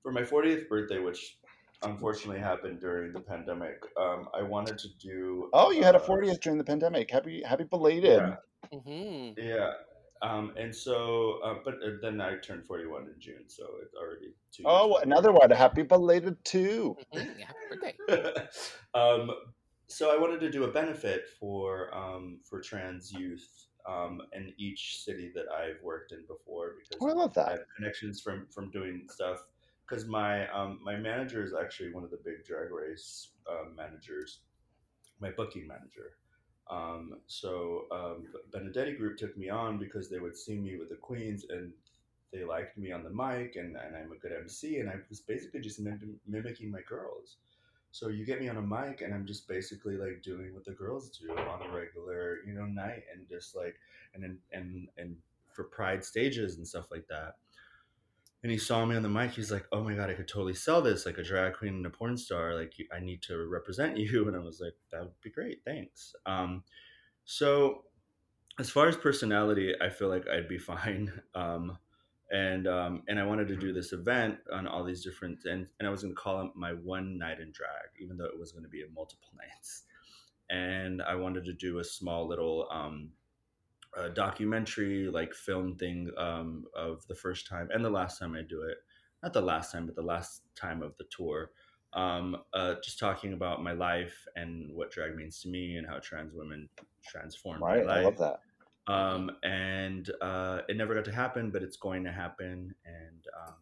for my 40th birthday, which unfortunately happened during the pandemic. Um, I wanted to do. Oh, you had a uh, 40th during the pandemic. Happy happy belated. Yeah, hmm yeah. Um, and so, uh, but uh, then I turned 41 in June, so it's already two. years Oh, before. another one. Happy belated too. hmm Yeah, happy birthday. <laughs> um, so I wanted to do a benefit for um, for trans youth um, in each city that I've worked in before because Oh, I love I that. have connections from from doing stuff. Because my um, my manager is actually one of the big drag race um, managers, my booking manager. Um, so um, Benedetti Group took me on because they would see me with the queens and they liked me on the mic and, and I'm a good MC and I was basically just mim- mimicking my girls. So you get me on a mic and I'm just basically like doing what the girls do on a regular, you know, night and just like and and and, and for pride stages and stuff like that. And he saw me on the mic. He's like, "Oh my god, I could totally sell this like a drag queen and a porn star. Like, I need to represent you." <laughs> And I was like, "That would be great, thanks." Um, so, as far as personality, I feel like I'd be <laughs> fine. Um, and um, and I wanted to do this event on all these different and and I was going to call it my one night in drag, even though it was going to be a multiple <laughs> nights. And I wanted to do a small little um, a documentary like film thing um, of the first time and the last time I do it. Not the last time, but the last time of the tour. Um, uh, just talking about my life and what drag means to me and how trans women transform Right. my I love that. um, and uh, it never got to happen, but it's going to happen. And um,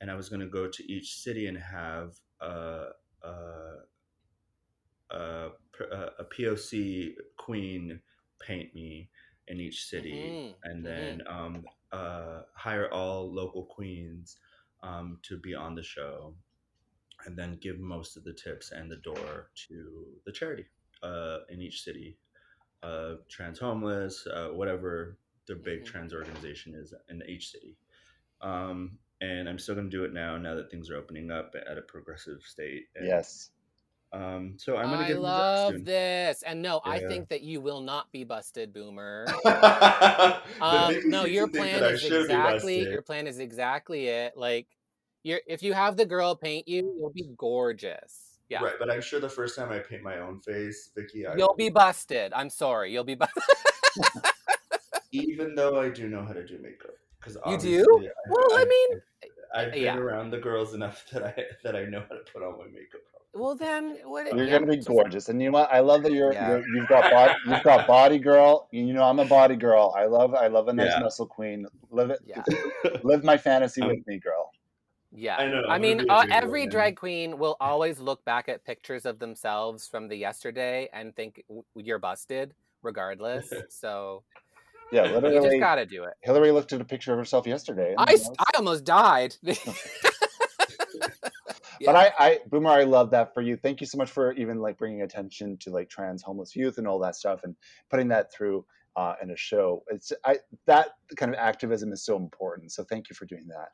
and I was going to go to each city and have a, a, a, a POC queen paint me in each city, Mhm, and mhm. then um, uh, hire all local queens um, to be on the show, and then give most of the tips and the door to the charity uh, in each city uh, trans homeless, uh, whatever the big Mhm. trans organization is in each city. Um, and I'm still going to do it now, now that things are opening up at a progressive state. And, Yes. Um, so I'm to I get in the drag love this. And no, I think that you will not be busted, Boomer. <laughs> Um, no, your plan is exactly your plan is exactly it. Like, you're if you have the girl paint you, you'll be gorgeous. Yeah, Right, but I'm sure the first time I paint my own face, Vicky, I you'll will be busted. I'm sorry, you'll be busted. <laughs> even though I do know how to do makeup. Because You do? I- Well, I I've- mean, I've been yeah. around the girls enough <laughs> that I that I know how to put on my makeup. Well then, what? You're yeah, gonna be just- gorgeous, and you know what? I love that you're, Yeah. you're you've got body, you've got body girl. You know, I'm a body girl. I love I love a nice Yeah. muscle queen. Live it, Yeah, <laughs> live my fantasy Um, with me, girl. Yeah. I know, I mean, gonna be a uh, every man. drag queen will always look back at pictures of themselves from the yesterday and think "W- you're busted, regardless. <laughs> So Yeah, <laughs> you just literally. gotta do it. Hillary looked at a picture of herself yesterday. I, you s- know, I almost died. But I, I, Boomer, I love that for you. Thank you so much for even like bringing attention to like trans homeless youth and all that stuff, and putting that through uh, in a show. It's I that kind of activism is so important. So thank you for doing that.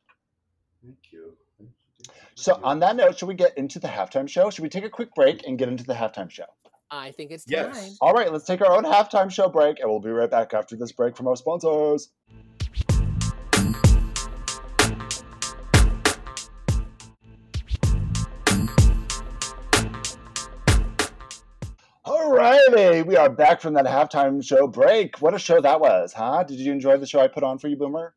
Thank you. Thank you. So on that note, should we get into the halftime show? Should we take a quick break and get into the halftime show? I think it's Yes. time. All right, let's take our own halftime show break, and we'll be right back after this break from our sponsors. All righty, we are back from that halftime show break. What a show that was, huh? Did you enjoy the show I put on for you, Boomer?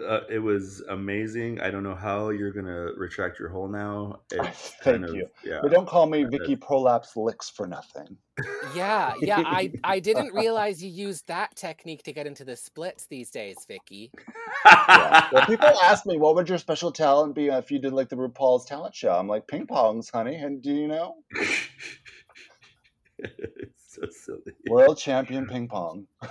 Uh, it was amazing. I don't know how you're gonna retract your hole now. <laughs> It's Thank kind of you. yeah. But don't call me Vicky Prolapse Licks for nothing. Yeah, yeah. I <laughs> I didn't realize you used that technique to get into the splits these days, Vicky. Yeah. Well, <laughs> people ask me, what would your special talent be if you did like the RuPaul's talent show? I'm like, ping pongs, honey. And do you know? It's <laughs> so silly. World champion ping pong. <laughs>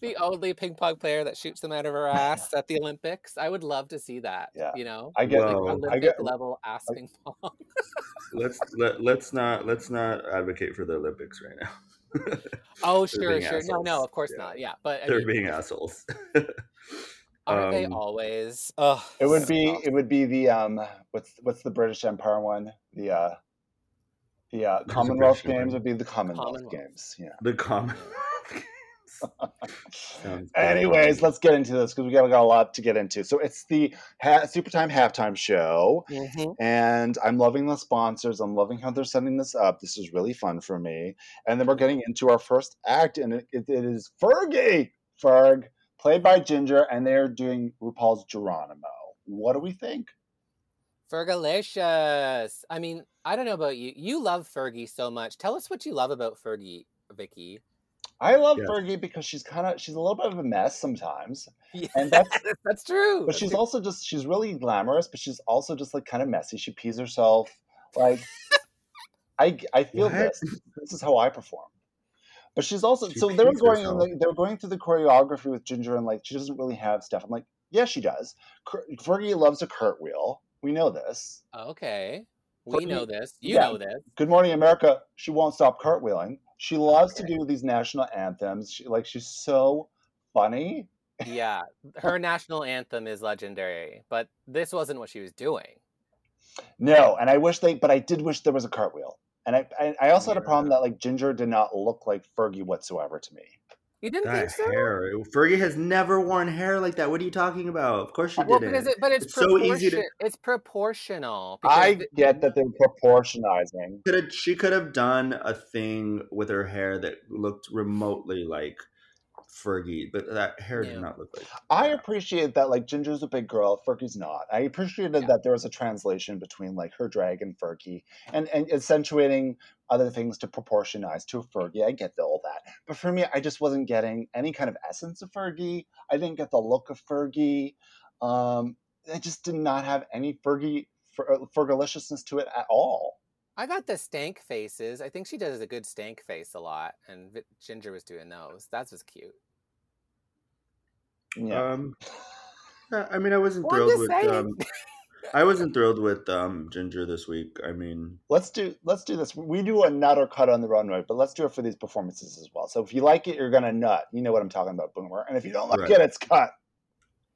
The only ping pong player that shoots them out of her ass at the Olympics. I would love to see that. Yeah. You know, I get, like Well, I Olympic get- level ass ping pong. <laughs> Let's let, let's not let's not advocate for the Olympics right now. Oh, They're sure, being sure. No, no, of course Yeah. not. Yeah, but I They're mean, being assholes. aren't they Um, always? Ugh, it would so be dumb. it would be the um what's what's the British Empire one? The uh the There's Commonwealth Games would be the Commonwealth, Commonwealth. Games. Yeah. the Commonwealth <laughs> Sounds good. Anyways, let's get into this because we got, got a lot to get into. So it's the ha- Super Time halftime show. Mhm. and I'm loving the sponsors. I'm loving how they're setting this up. This is really fun for me. And then we're getting into our first act, and it, it, it is Fergie, Ferg, played by Ginger, and they're doing RuPaul's Geronimo. What do we think? Fergalicious. I mean, I don't know about you. You love Fergie so much. Tell us what you love about Fergie, Vicky. I love Yes. Fergie because she's kind of she's a little bit of a mess sometimes, <laughs> Yeah, and that's <laughs> that's true. but she's also just she's really glamorous, but she's also just like kind of messy. She pees herself. Like I I feel What? this. This is how I perform. But she's also She so they were pees going like, they were going through the choreography with Ginger and like she doesn't really have stuff. I'm like, yeah, she does. Fergie loves a cartwheel. We know this. okay. We know this. You yeah. know this. Good Morning America. She won't stop cartwheeling. She loves to do these national anthems. She like she's so funny. <laughs> Yeah, her national anthem is legendary, but this wasn't what she was doing. No, and I wish they, but I did wish there was a cartwheel. And I, I, I also had a problem that like Ginger did not look like Fergie whatsoever to me. You didn't That think so? hair. Fergie has never worn hair like that. What are you talking about? Of course she uh, Well, didn't. because it, but it's, It's so easy to. It's proportional. I because get that they're proportionizing. could have she could have done a thing with her hair that looked remotely like Fergie, but that hair Yeah. did not look like. I that. appreciate that like Ginger's a big girl, Fergie's not. I appreciated Yeah. that there was a translation between like her drag and Fergie and, and accentuating other things to proportionize to Fergie. I get the, all that. But for me, I just wasn't getting any kind of essence of Fergie. I didn't get the look of Fergie. Um, I just did not have any Fergie Fer, Fergalicious to it at all. I got the stank faces. I think she does a good stank face a lot, and Ginger was doing those. That was cute. Yeah. Um, I mean, I wasn't Well, thrilled with. Um, I wasn't thrilled with um, Ginger this week. I mean, let's do let's do this. We do a nut or cut on the runway, but let's do it for these performances as well. So if you like it, you're gonna nut. You know what I'm talking about, Boomer. And if you don't like Right. it, it's cut.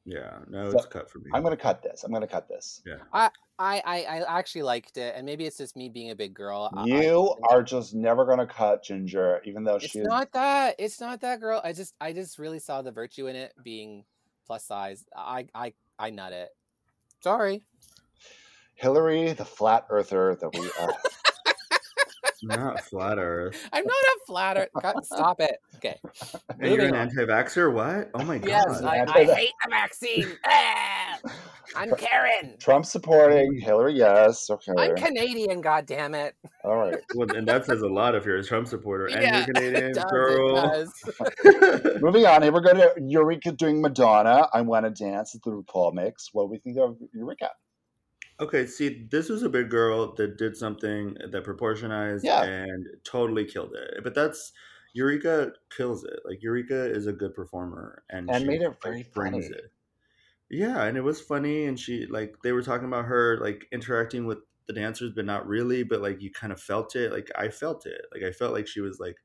Yeah, no, So, it's cut for me. I'm gonna cut this. I'm gonna cut this. Yeah. I, I I actually liked it, and maybe it's just me being a big girl. I- I- You <laughs> are just never gonna cut Ginger, even though she's not that. It's not that girl. I just I just really saw the virtue in it being plus size. I I I nut it. Sorry. Hillary, the flat earther that we are. <laughs> Not flat Earth. I'm not a flatter. <laughs> God, Stop it. Okay. <laughs> And you're an on. anti-vaxer? What? Oh my god! Yes, I, I hate the vaccine. <laughs> Ah! I'm Karen. Trump supporting Hillary, yes. Okay. I'm Canadian. God damn it. All right. Well, and that says a lot if you're a Trump supporter and Yeah, you're Canadian, It does, it girl. does. Moving on, here we're going to Eureka doing Madonna. I Want to Dance at the RuPaul mix. What do we think of Eureka? Okay, see, this was a big girl that did something that proportionized Yeah. and totally killed it. But that's Eureka kills it. Like Eureka is a good performer and, And she, made it like, very brings funny. it. Yeah, and it was funny and she like they were talking about her like interacting with the dancers but not really, but like you kind of felt it. Like I felt it. Like I felt like she was like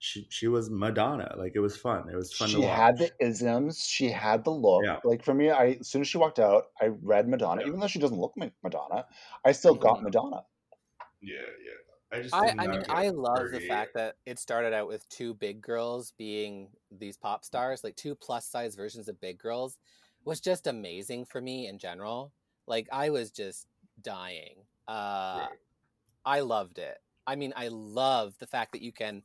she she was Madonna. Like it was fun. It was fun She to watch. had the isms. She had the look. Yeah. Like for me, I as soon as she walked out, I read Madonna. Yeah. Even though she doesn't look like Madonna, I still got Mhm. Madonna. Yeah, yeah. I just I, I mean, I love the fact that it started out with two big girls being these pop stars, like two plus size versions of big girls, was just amazing for me in general. Like I was just dying. Uh, Right. I loved it. I mean, I love the fact that you can.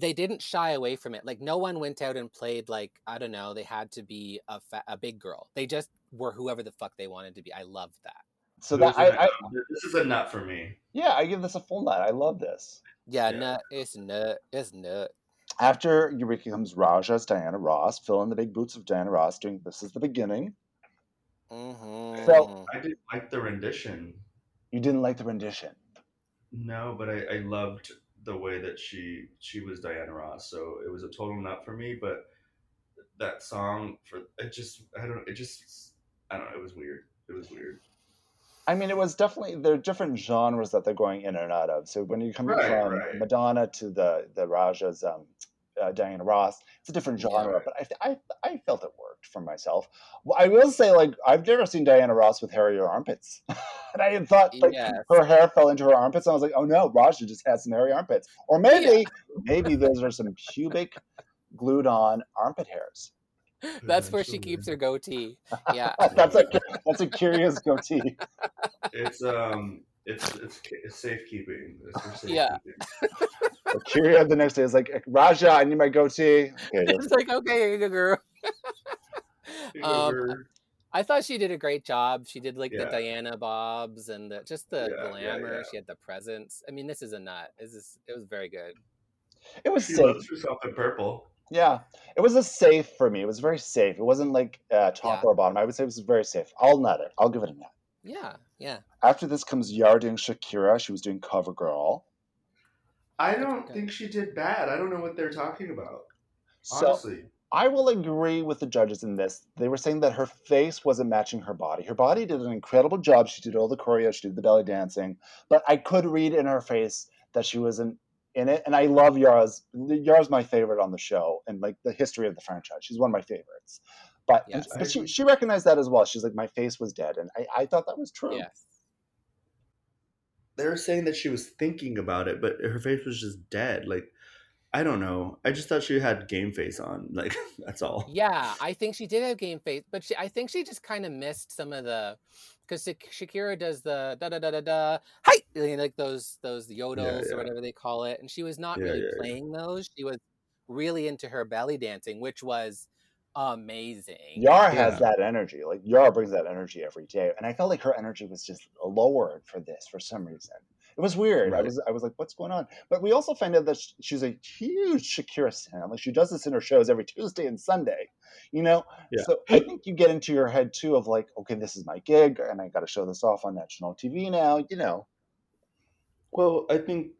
They didn't shy away from it. Like no one went out and played like I don't know. They had to be a fa- a big girl. They just were whoever the fuck they wanted to be. I loved that. So This that is I, a- I this is a nut for me. yeah, I give this a full nut. I love this. Yeah, Yeah. nut. It's nut. It's nut. After Eureka comes Ra'Jah as Diana Ross, fill in the big boots of Diana Ross doing This Is the Beginning. Mm-hmm. So- I didn't like the rendition. You didn't like the rendition. No, but I, I loved the way that she she was Diana Ross. So it was a total nut for me. But that song for it just I don't it just I don't know it was weird. It was weird. I mean, it was definitely there are different genres that they're going in and out of. So when you come Right, from right. Madonna to the the Ra'Jah's um, uh, Diana Ross, it's a different Yeah. genre. But I, I I felt it worked for myself. Well, I will say, like I've never seen Diana Ross with hairier armpits, <laughs> and I had thought like Yes. her hair fell into her armpits. And I was like, oh no, Ra'Jah just has some hairy armpits, or maybe maybe those are some pubic glued on armpit hairs. That's where she keeps her goatee. Yeah. <laughs> that's a that's a curious goatee. It's um it's it's, it's safekeeping. It's for <laughs> safekeeping. Yeah. But A'keria the next day is like, Ra'Jah, I need my goatee. Okay, <laughs> it's like, okay, here you go, girl. <laughs> Um, I thought she did a great job. She did like the Diana bobs and the, just the Yeah, yeah, glamour. yeah. She had the presence. I mean, this is a nut. This is it was very good. it was she safe. loves herself in purple. Yeah, it was a safe for me. It was very safe. It wasn't like uh, top Yeah. or bottom. I would say it was very safe. I'll nut it. I'll give it a nut. Yeah, yeah. After this comes Yara doing Shakira. She was doing Cover Girl. I don't Okay. think she did bad. I don't know what they're talking about. So Honestly. I will agree with the judges in this. They were saying that her face wasn't matching her body. Her body did an incredible job. She did all the choreo, she did the belly dancing, but I could read in her face that she wasn't in it. And I love Yara's. Yara's my favorite on the show and like the history of the franchise. She's one of my favorites. But Yes. but she, she recognized that as well. She's like, my face was dead, and I, I thought that was true. Yes. they were saying that she was thinking about it, but her face was just dead. Like, I don't know. I just thought she had game face on. <laughs> Like, that's all. Yeah, I think she did have game face, but she, I think she just kind of missed some of the because Shakira does the da da da da da hi like those those yodels yeah. or whatever they call it, and she was not Yeah, really yeah, yeah. playing those. She was really into her belly dancing, which was amazing. Yara has that energy. Like Yara brings that energy every day, and I felt like her energy was just lowered for this for some reason. It was weird. I was I was like, what's going on? But we also find out that she's a huge Shakira fan. Like she does this in her shows every Tuesday and Sunday. You know, Yeah. so I think you get into your head too of like, okay, this is my gig, and I got to show this off on national TV now. You know, Well, I think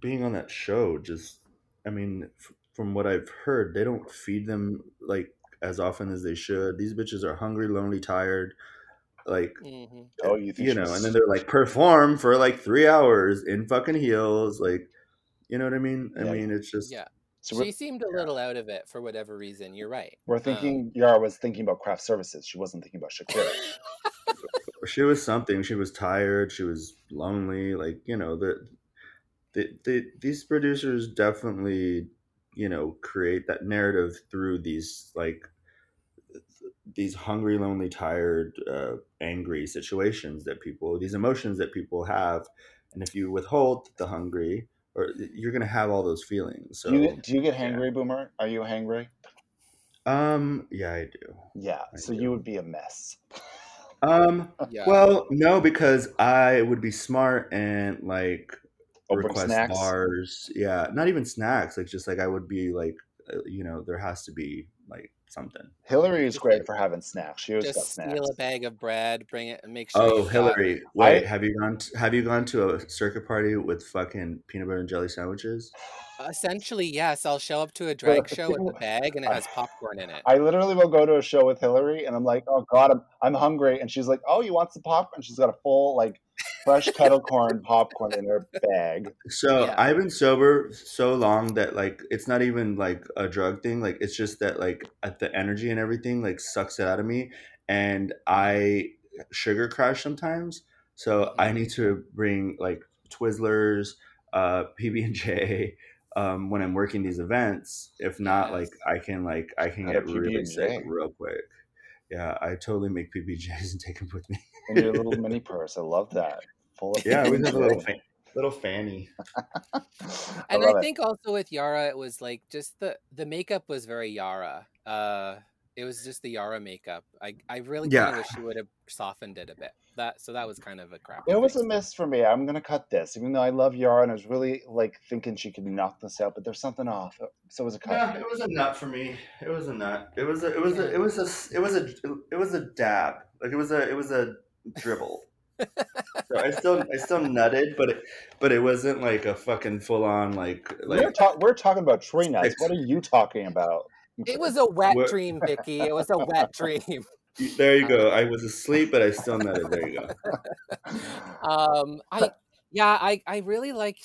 being on that show just, I mean, f- from what I've heard, they don't feed them like as often as they should. These bitches are hungry, lonely, tired. Like, hmm oh, you think you know, and then they're like perform for like three hours in fucking heels. Like, you know what I mean? I Yeah. mean, it's just, Yeah, so she seemed a little out of it for whatever reason. You're right. we're Um, thinking Yara was thinking about craft services. She wasn't thinking about Shakira. <laughs> she was something. She was tired. She was lonely. Like you know the, the, the these producers definitely you know create that narrative through these like these hungry, lonely, tired, uh, angry situations that people these emotions that people have, and if you withhold the hungry, or you're gonna have all those feelings. So do you do you get yeah. Boomer? Are you hangry? um yeah, I do. Yeah. I So do. you would be a mess. Um. Yeah. Well, no, because I would be smart and like bring request snacks? bars. Yeah, not even snacks. Like just like I would be like, uh, you know, there has to be like something. Hillary is great for having snacks. She always got Just snacks. steal a bag of bread, bring it, and make sure. Oh, you've got- Hillary, wait, I- have you gone? To, have you gone to a circuit party with fucking peanut butter and jelly sandwiches? Essentially, yes. I'll show up to a drag <laughs> show with a bag, and it has popcorn in it. I literally will go to a show with Hillary, and I'm like, "Oh God, I'm I'm hungry," and she's like, "Oh, you want some popcorn?" And She's got a full like fresh kettle corn popcorn in her bag. So Yeah. I've been sober so long that like it's not even like a drug thing. Like it's just that like at the energy and everything like sucks it out of me, and I sugar crash sometimes. So I Mhm. need to bring like Twizzlers, uh, PB and J. Um, when I'm working these events, if not, like I can like I can Got a get really sick real quick. Yeah, I totally make PBJs and take them with me. In your little <laughs> mini purse. I love that. Full of Yeah, I always have a little fan, little fanny. <laughs> And love I it. think also with Yara, it was like just the the makeup was very Yara. Uh, it was just the Yara makeup. I I really kind of wish she would have softened it a bit. That so that was kind of a crap. It was a miss for me. I'm gonna cut this, even though I love Yara and I was really like thinking she could knock this out, but there's something off. So it was a cut. Yeah, it was a nut for me. It was a nut. It was a. It was a. It was a. It was a. It was a dab. Like it was a. It was a dribble. so I still. I still nutted, but it. But it wasn't like a fucking full on like we're, like. talk- we're talking about tree nuts. What are you talking about? It was a wet What- dream, Vicky. It was a wet <laughs> dream. There you go. I was asleep, but I still nutted. There you go. Um, I yeah, I I really like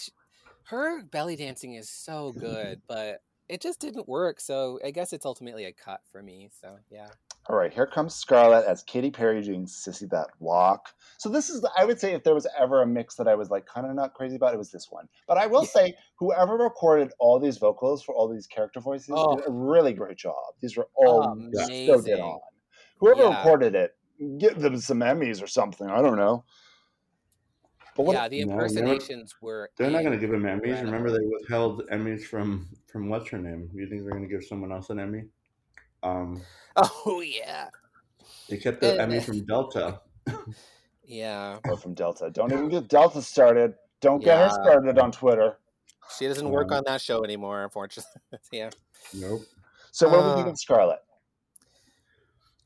her belly dancing is so good, but it just didn't work. So I guess it's ultimately a cut for me. So yeah. All right, here comes Scarlet as Katy Perry doing "Sissy That Walk." So this is, I would say, if there was ever a mix that I was like kind of not crazy about, it was this one. But I will say, whoever recorded all these vocals for all these character voices Oh. did a really great job. These were all so dead Amazing. on. Whoever Yeah. recorded it, give them some Emmys or something. I don't know. But what? yeah, the No, impersonations were. They're not gonna give him Emmys. incredible. Remember, they withheld Emmys from from what's her name. You think they're gonna give someone else an Emmy? Um, <laughs> Oh yeah, they kept the And- Emmy from Delta. yeah. Or from Delta. Don't even get Delta started. Don't get her started on Twitter. She doesn't work Um, on that show anymore, unfortunately. <laughs> yeah. Nope. So what do we Uh, think of Scarlet?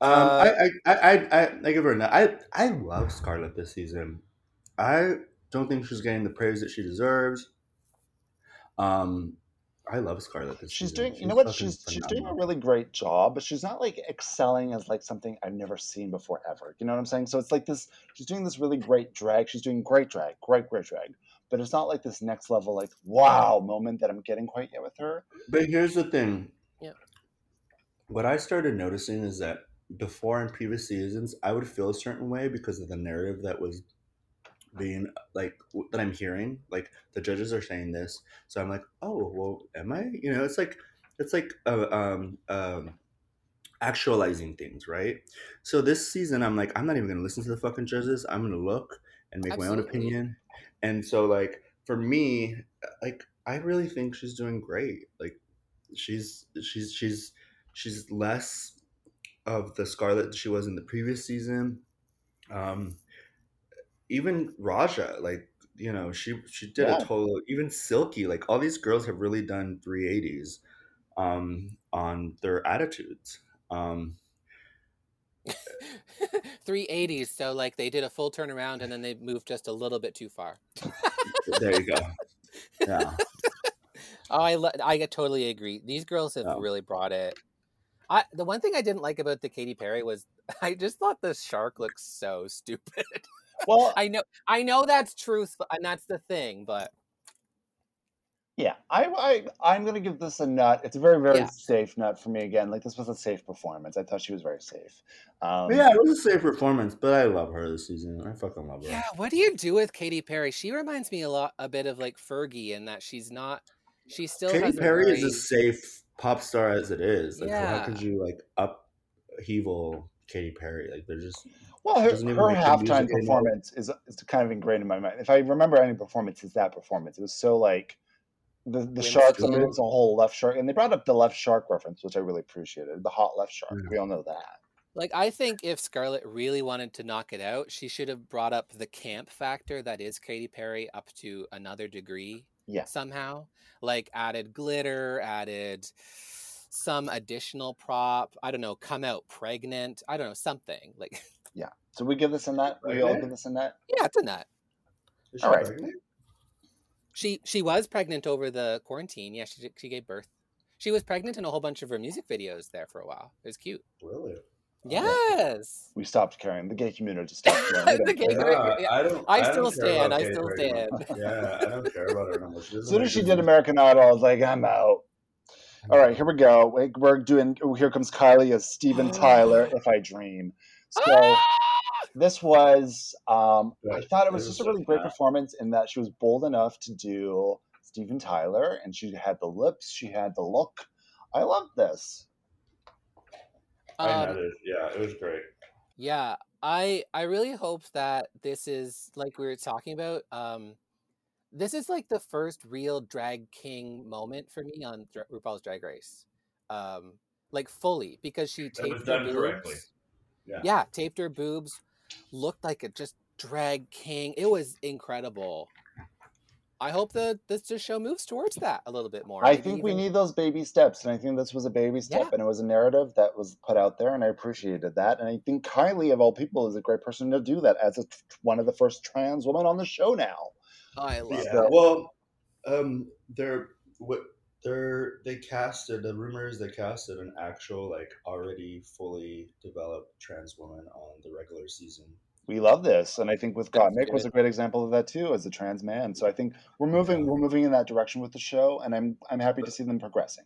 Um, Uh, I, I, I, I, I give her a nut. I, I love Scarlet this season. I don't think she's getting the praise that she deserves. Um, I love Scarlet this She's season. doing, you know what? fucking She's she's doing a really great job, but she's not like excelling as like something I've never seen before ever. You know what I'm saying? So it's like this. She's doing this really great drag. She's doing great drag, great great drag. But it's not like this next level like wow moment that I'm getting quite yet with her. But here's the thing. Yeah. What I started noticing is that before in previous seasons, I would feel a certain way because of the narrative that was being like that I'm hearing. Like the judges are saying this, so I'm like, oh well, am I? You know, it's like it's like uh, um um actualizing things, right? So this season, I'm like, I'm not even gonna listen to the fucking judges. I'm gonna look and make my own opinion. And so, like for me, like I really think she's doing great. Like she's she's she's she's less of the Scarlet she was in the previous season. Um, even Ra'Jah, like you know, she she did Yeah. a total. Even Silky, like all these girls have really done 380s um, on their attitudes. Um, <laughs> 380s. So like they did a full turnaround and then they moved just a little bit too far. there you go. Yeah, <laughs> Oh, I lo- I totally agree. These girls have Yeah. really brought it. I the one thing I didn't like about the Katy Perry was <laughs> I just thought the shark looked so stupid. Well, I know I know that's truth and that's the thing, but yeah, I, I I'm gonna give this a nut. It's a very very Yeah. safe nut for me again. Like this was a safe performance. I thought she was very safe. Um, yeah, it was a safe performance, but I love her this season. I fucking love her. yeah, what do you do with Katy Perry? She reminds me a lot a bit of like Fergie in that she's not she still Katy has a Perry is a safe pop star as it is. Like, so how could you like upheaval Katy Perry? Like, they're just Well, her, her halftime performance is is kind of ingrained in my mind. If I remember any performance, it's that performance. It was so like the the sharks. I mean, Whimsical. it's a whole left shark, and they brought up the left shark reference, which I really appreciated. The hot left shark. Yeah. We all know that. Like I think if Scarlet really wanted to knock it out, she should have brought up the camp factor that is Katy Perry up to another degree Yeah. somehow. Like added glitter, added some additional prop. I don't know, come out pregnant. I don't know, something. Like <laughs> Yeah. So we give this a nut. We all give this a nut. yeah, it's a nut. Is she All right. pregnant? She she was pregnant over the quarantine. Yeah, she she gave birth. She was pregnant in a whole bunch of her music videos there for a while. It was cute. Really? Yes. We stopped caring. The gay community stopped caring. <laughs> The gay care. community- Yeah, I don't. I don't still stand, I still stand. <laughs> Yeah, I don't care about her no more. She As soon as she did music. American Idol, I was like, I'm out. All right, here we go. We- We're doing. oh, Here comes Kylie as Steven <gasps> Tyler. If I dream. So Ah! this was. Um, I thought it It was was just a really great performance in that she was bold enough to do Steven Tyler, and she had the lips, she had the look. I loved this. I Um, had it. Yeah, it was great. Yeah, I I really hope that this is like we were talking about. Um, this is like the first real drag king moment for me on Dra- RuPaul's Drag Race, um, like fully because she was taped her done boobs. correctly. Yeah. yeah, taped her boobs, looked like a just drag king. It was incredible. I hope that this this show moves towards that a little bit more. I maybe think we even- need those baby steps, and I think this was a baby step, Yeah. and it was a narrative that was put out there, and I appreciated that. And I think Kylie, of all people, is a great person to do that as a, one of the first trans women on the show now. I love Yeah. that. Well, um, they're what they're they casted. The rumors they casted an actual like already fully developed trans woman on the regular season. We love this, and I think with That's Gottmik was a great example of that too, as a trans man. So I think we're moving, we're moving in that direction with the show, and I'm I'm happy to see them progressing.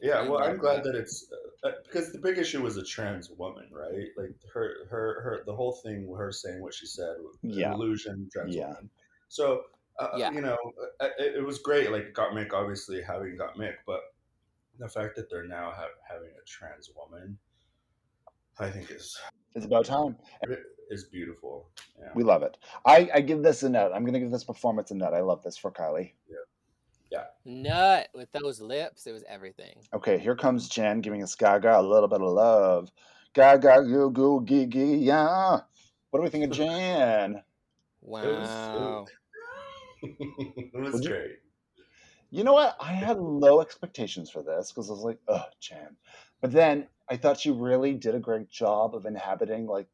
Yeah, well, I'm glad that. that it's uh, uh, because the big issue was a trans woman, right? Like her, her, her, the whole thing, her saying what she said, Yeah. illusion, trans Yeah. woman. So, uh, Yeah. you know, uh, it, it was great. Like Gottmik, obviously having Gottmik, but the fact that they're now ha- having a trans woman, I think is It's about time. is beautiful. Yeah. We love it. I, I give this a nut. I'm going to give this performance a nut. I love this for Kylie. Yeah. Yeah. Nut with those lips, it was everything. Okay, here comes Jan giving us Gaga a little bit of love. Gaga, goo goo gigi, yeah. What do we think of <laughs> Jan? Wow. it was <laughs> Would you- great. You know what? I had low expectations for this because I was like, oh, Jan. But then I thought she really did a great job of inhabiting like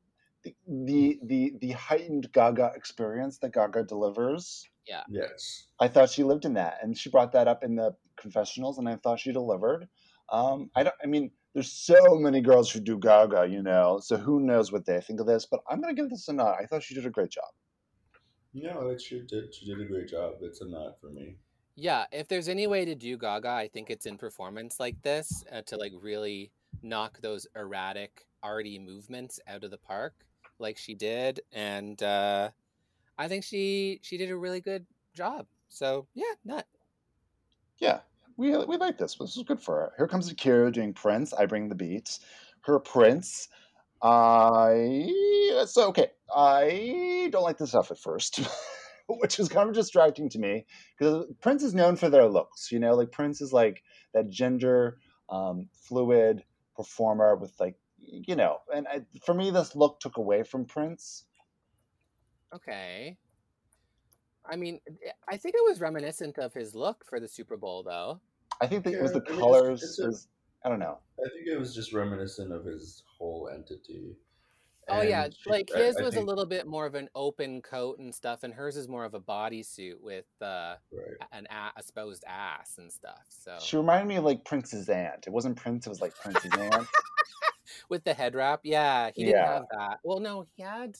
the the the, the heightened Gaga experience that Gaga delivers. Yeah. Yes. I thought she lived in that, and she brought that up in the confessionals, and I thought she delivered. Um, I don't. I mean, there's so many girls who do Gaga, you know. So who knows what they think of this? But I'm gonna give this a nod. I thought she did a great job. No, it she did. She did a great job. It's a nod for me. Yeah, if there's any way to do Gaga, I think it's in performance like this uh, to like really knock those erratic, arty movements out of the park, like she did, and uh, I think she she did a really good job. So yeah, nut. Yeah, we we like this. This is good for her. Here comes A'keria doing Prince. I bring the beats. Her Prince. I so okay. I don't like this stuff at first, <laughs> which is kind of distracting to me because Prince is known for their looks. You know, like Prince is like that gender um, fluid performer with like you know. And I, for me, this look took away from Prince. Okay. I mean, eh, I think it was reminiscent of his look for the Super Bowl, though. I think that it was the I mean, it's- colors. it's a- it was- I don't know. I think it was just reminiscent of his whole entity. Oh yeah, she- like his I was a think- little bit more of an open coat and stuff, and hers is more of a bodysuit with uh, Right. an a- exposed ass and stuff. So She reminded me of like Prince's aunt. It wasn't Prince. It was like Prince's aunt. <laughs> with the head wrap, yeah, he didn't Yeah. have that. Well, no, he had,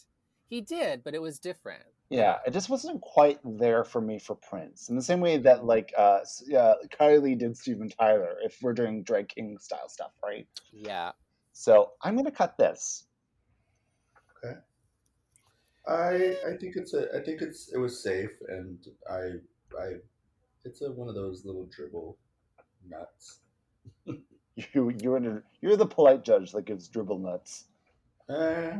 he did, but it was different. Yeah, it just wasn't quite there for me for Prince. In the same way that like uh, s- yeah, Kylie did Steven Tyler. If we're doing drag king style stuff, right? Yeah, So I'm gonna cut this. Okay. I I think it's a I think it's it was safe and I I it's a one of those little dribble nuts. <laughs> You you're the you're the polite judge that gives dribble nuts. Eh,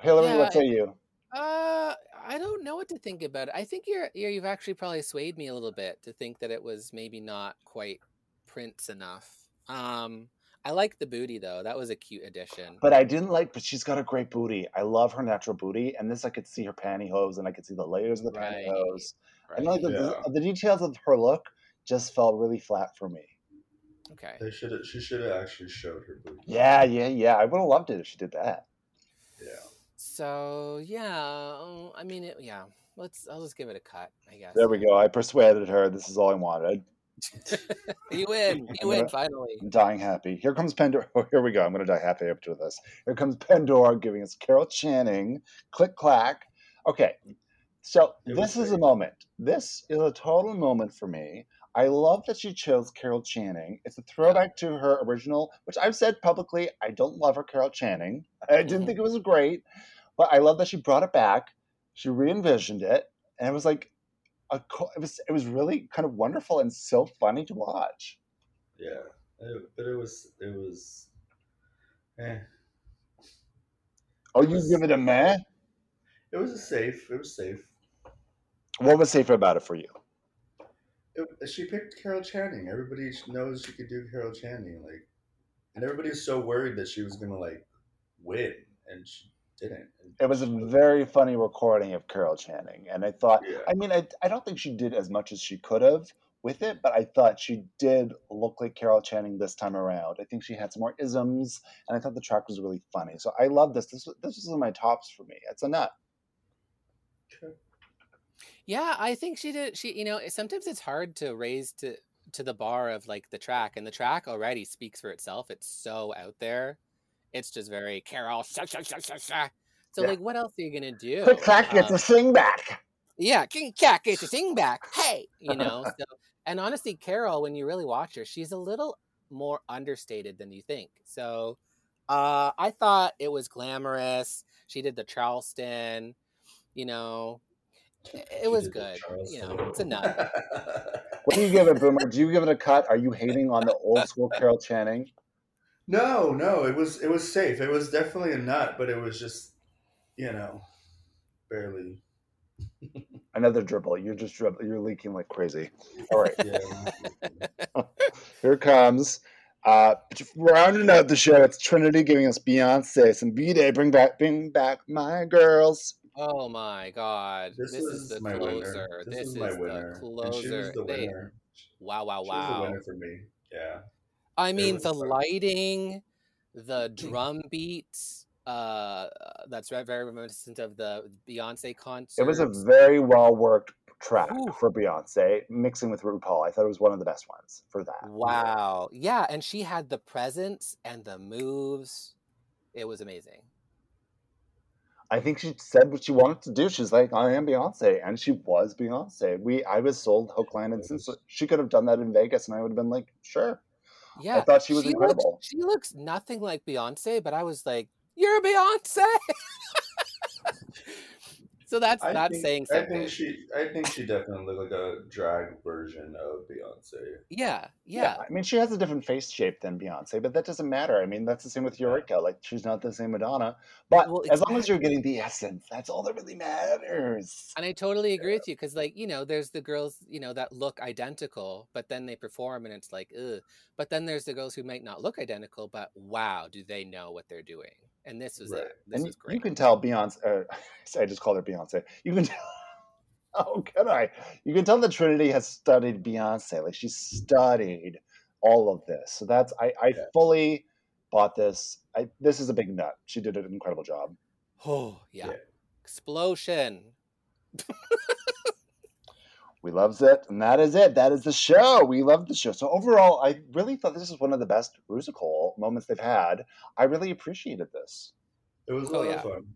Hillary, Yeah, what say you? uh, I don't know what to think about it. I think you're, you're you've actually probably swayed me a little bit to think that it was maybe not quite Prince enough. Um, I like the booty though. That was a cute addition. But I didn't like. But she's got a great booty. I love her natural booty, and this I could see her pantyhose, and I could see the layers of the Right, pantyhose. Right. And like the, Yeah. the details of her look just felt really flat for me. okay. They should have. She should have actually showed her booty. Yeah, yeah, yeah. I would have loved it if she did that. Yeah. So yeah, uh, I mean, it, yeah. Let's. I'll just give it a cut. I guess. There we go. I persuaded her. This is all I wanted. <laughs> you win. You win finally. I'm dying happy. Here comes Pandora. Oh, <laughs> here we go. I'm going to die happy after this. Here comes Pandora giving us Carol Channing. Click clack. Okay. So It this was is a moment. This is a total moment for me. I love that she chose Carol Channing. It's a throwback to her original, which I've said publicly. I don't love her Carol Channing. I didn't Mhm. think it was great, but I love that she brought it back. She re-envisioned it, and it was like a. co- It was it was really kind of wonderful and so funny to watch. Yeah. It- but it was. It was. Eh. Oh, you give it a meh? It was a safe. It was safe. What was safer about it for you? It, she picked Carol Channing. Everybody knows she could do Carol Channing. Like, and everybody was so worried that she was gonna like win, and she didn't. It was a very funny recording of Carol Channing, and I thought, Yeah. I mean, I, I don't think she did as much as she could have with it, but I thought she did look like Carol Channing this time around. I think she had some more isms, and I thought the track was really funny. So I love this. This was- this was one of my tops for me. It's a nut. Sure. Yeah, I think she did. She, you know, sometimes it's hard to raise to to the bar of like the track, and the track already speaks for itself. It's so out there. It's just very Carol. Sha, sha, sha, sha, sha. So Yeah. like, what else are you gonna do? Click clack gets Um, a sing back. yeah, King Cat gets to sing back. Hey, you know. <laughs> So, and honestly, Carol, when you really watch her, she's a little more understated than you think. So, uh, I thought it was glamorous. She did the Charleston. You know, it, was good. You know, it's enough. <laughs> What do you give it, Boomer? Do you give it a cut? Are you hating on the old school Carol Channing? No, no, it was it was safe. It was definitely a nut, but it was just, you know, barely. <laughs> Another dribble. You're just dribble. You're leaking like crazy. All right. Yeah. <laughs> Here comes. Uh, rounding out the show, it's Trinity giving us Beyonce some B Day. Bring back, bring back my girls. Oh my god. This, This, is is the my closer. winner. This, This, is is, my the winner. And closer. was the They- winner. wow, wow, She was the winner for me. Yeah. I mean, the fun. lighting, the drum beats, uh, that's very, very reminiscent of the Beyonce concert. It was a very well worked track Ooh. for Beyonce, mixing with RuPaul. I thought it was one of the best ones for that. Wow. Yeah, and she had the presence and the moves. It was amazing. I think she said what she wanted to do. She's like, I am Beyonce, and she was Beyonce. We, I was sold hook, line, and since she could have done that in Vegas, and I would have been like, sure. Yeah. I thought she was looks- incredible. she looks nothing like Beyonce, but I was like, "You're Beyonce." <laughs> so that's I that's think, saying I think she. I think she definitely looked like a drag version of Beyonce. yeah, yeah, I mean, she has a different face shape than Beyonce, but that doesn't matter. I mean, that's the same with Eureka. Like, she's not the same Madonna. But Well, as long as you're getting the essence, that's all that really matters. And I totally agree with you because, like, you know, there's the girls, you know, that look identical, but then they perform and it's like, ugh. But then there's the girls who might not look identical, but wow, do they know what they're doing? And this was Right. it. This and you, great. you can tell Beyonce. Uh, <laughs> I just called her Beyonce. You can tell. How <laughs> can I? You can tell that Trinity has studied Beyonce. Like she studied all of this. So that's I. I Yeah. fully bought this. I this is a big nut. She did an incredible job. Oh yeah. Yeah. explosion. <laughs> We loves it, and that is it. That is the show. We love the show. So overall, I really thought this is one of the best musical moments they've had. I really appreciated this. It was a Oh, lot yeah. of fun,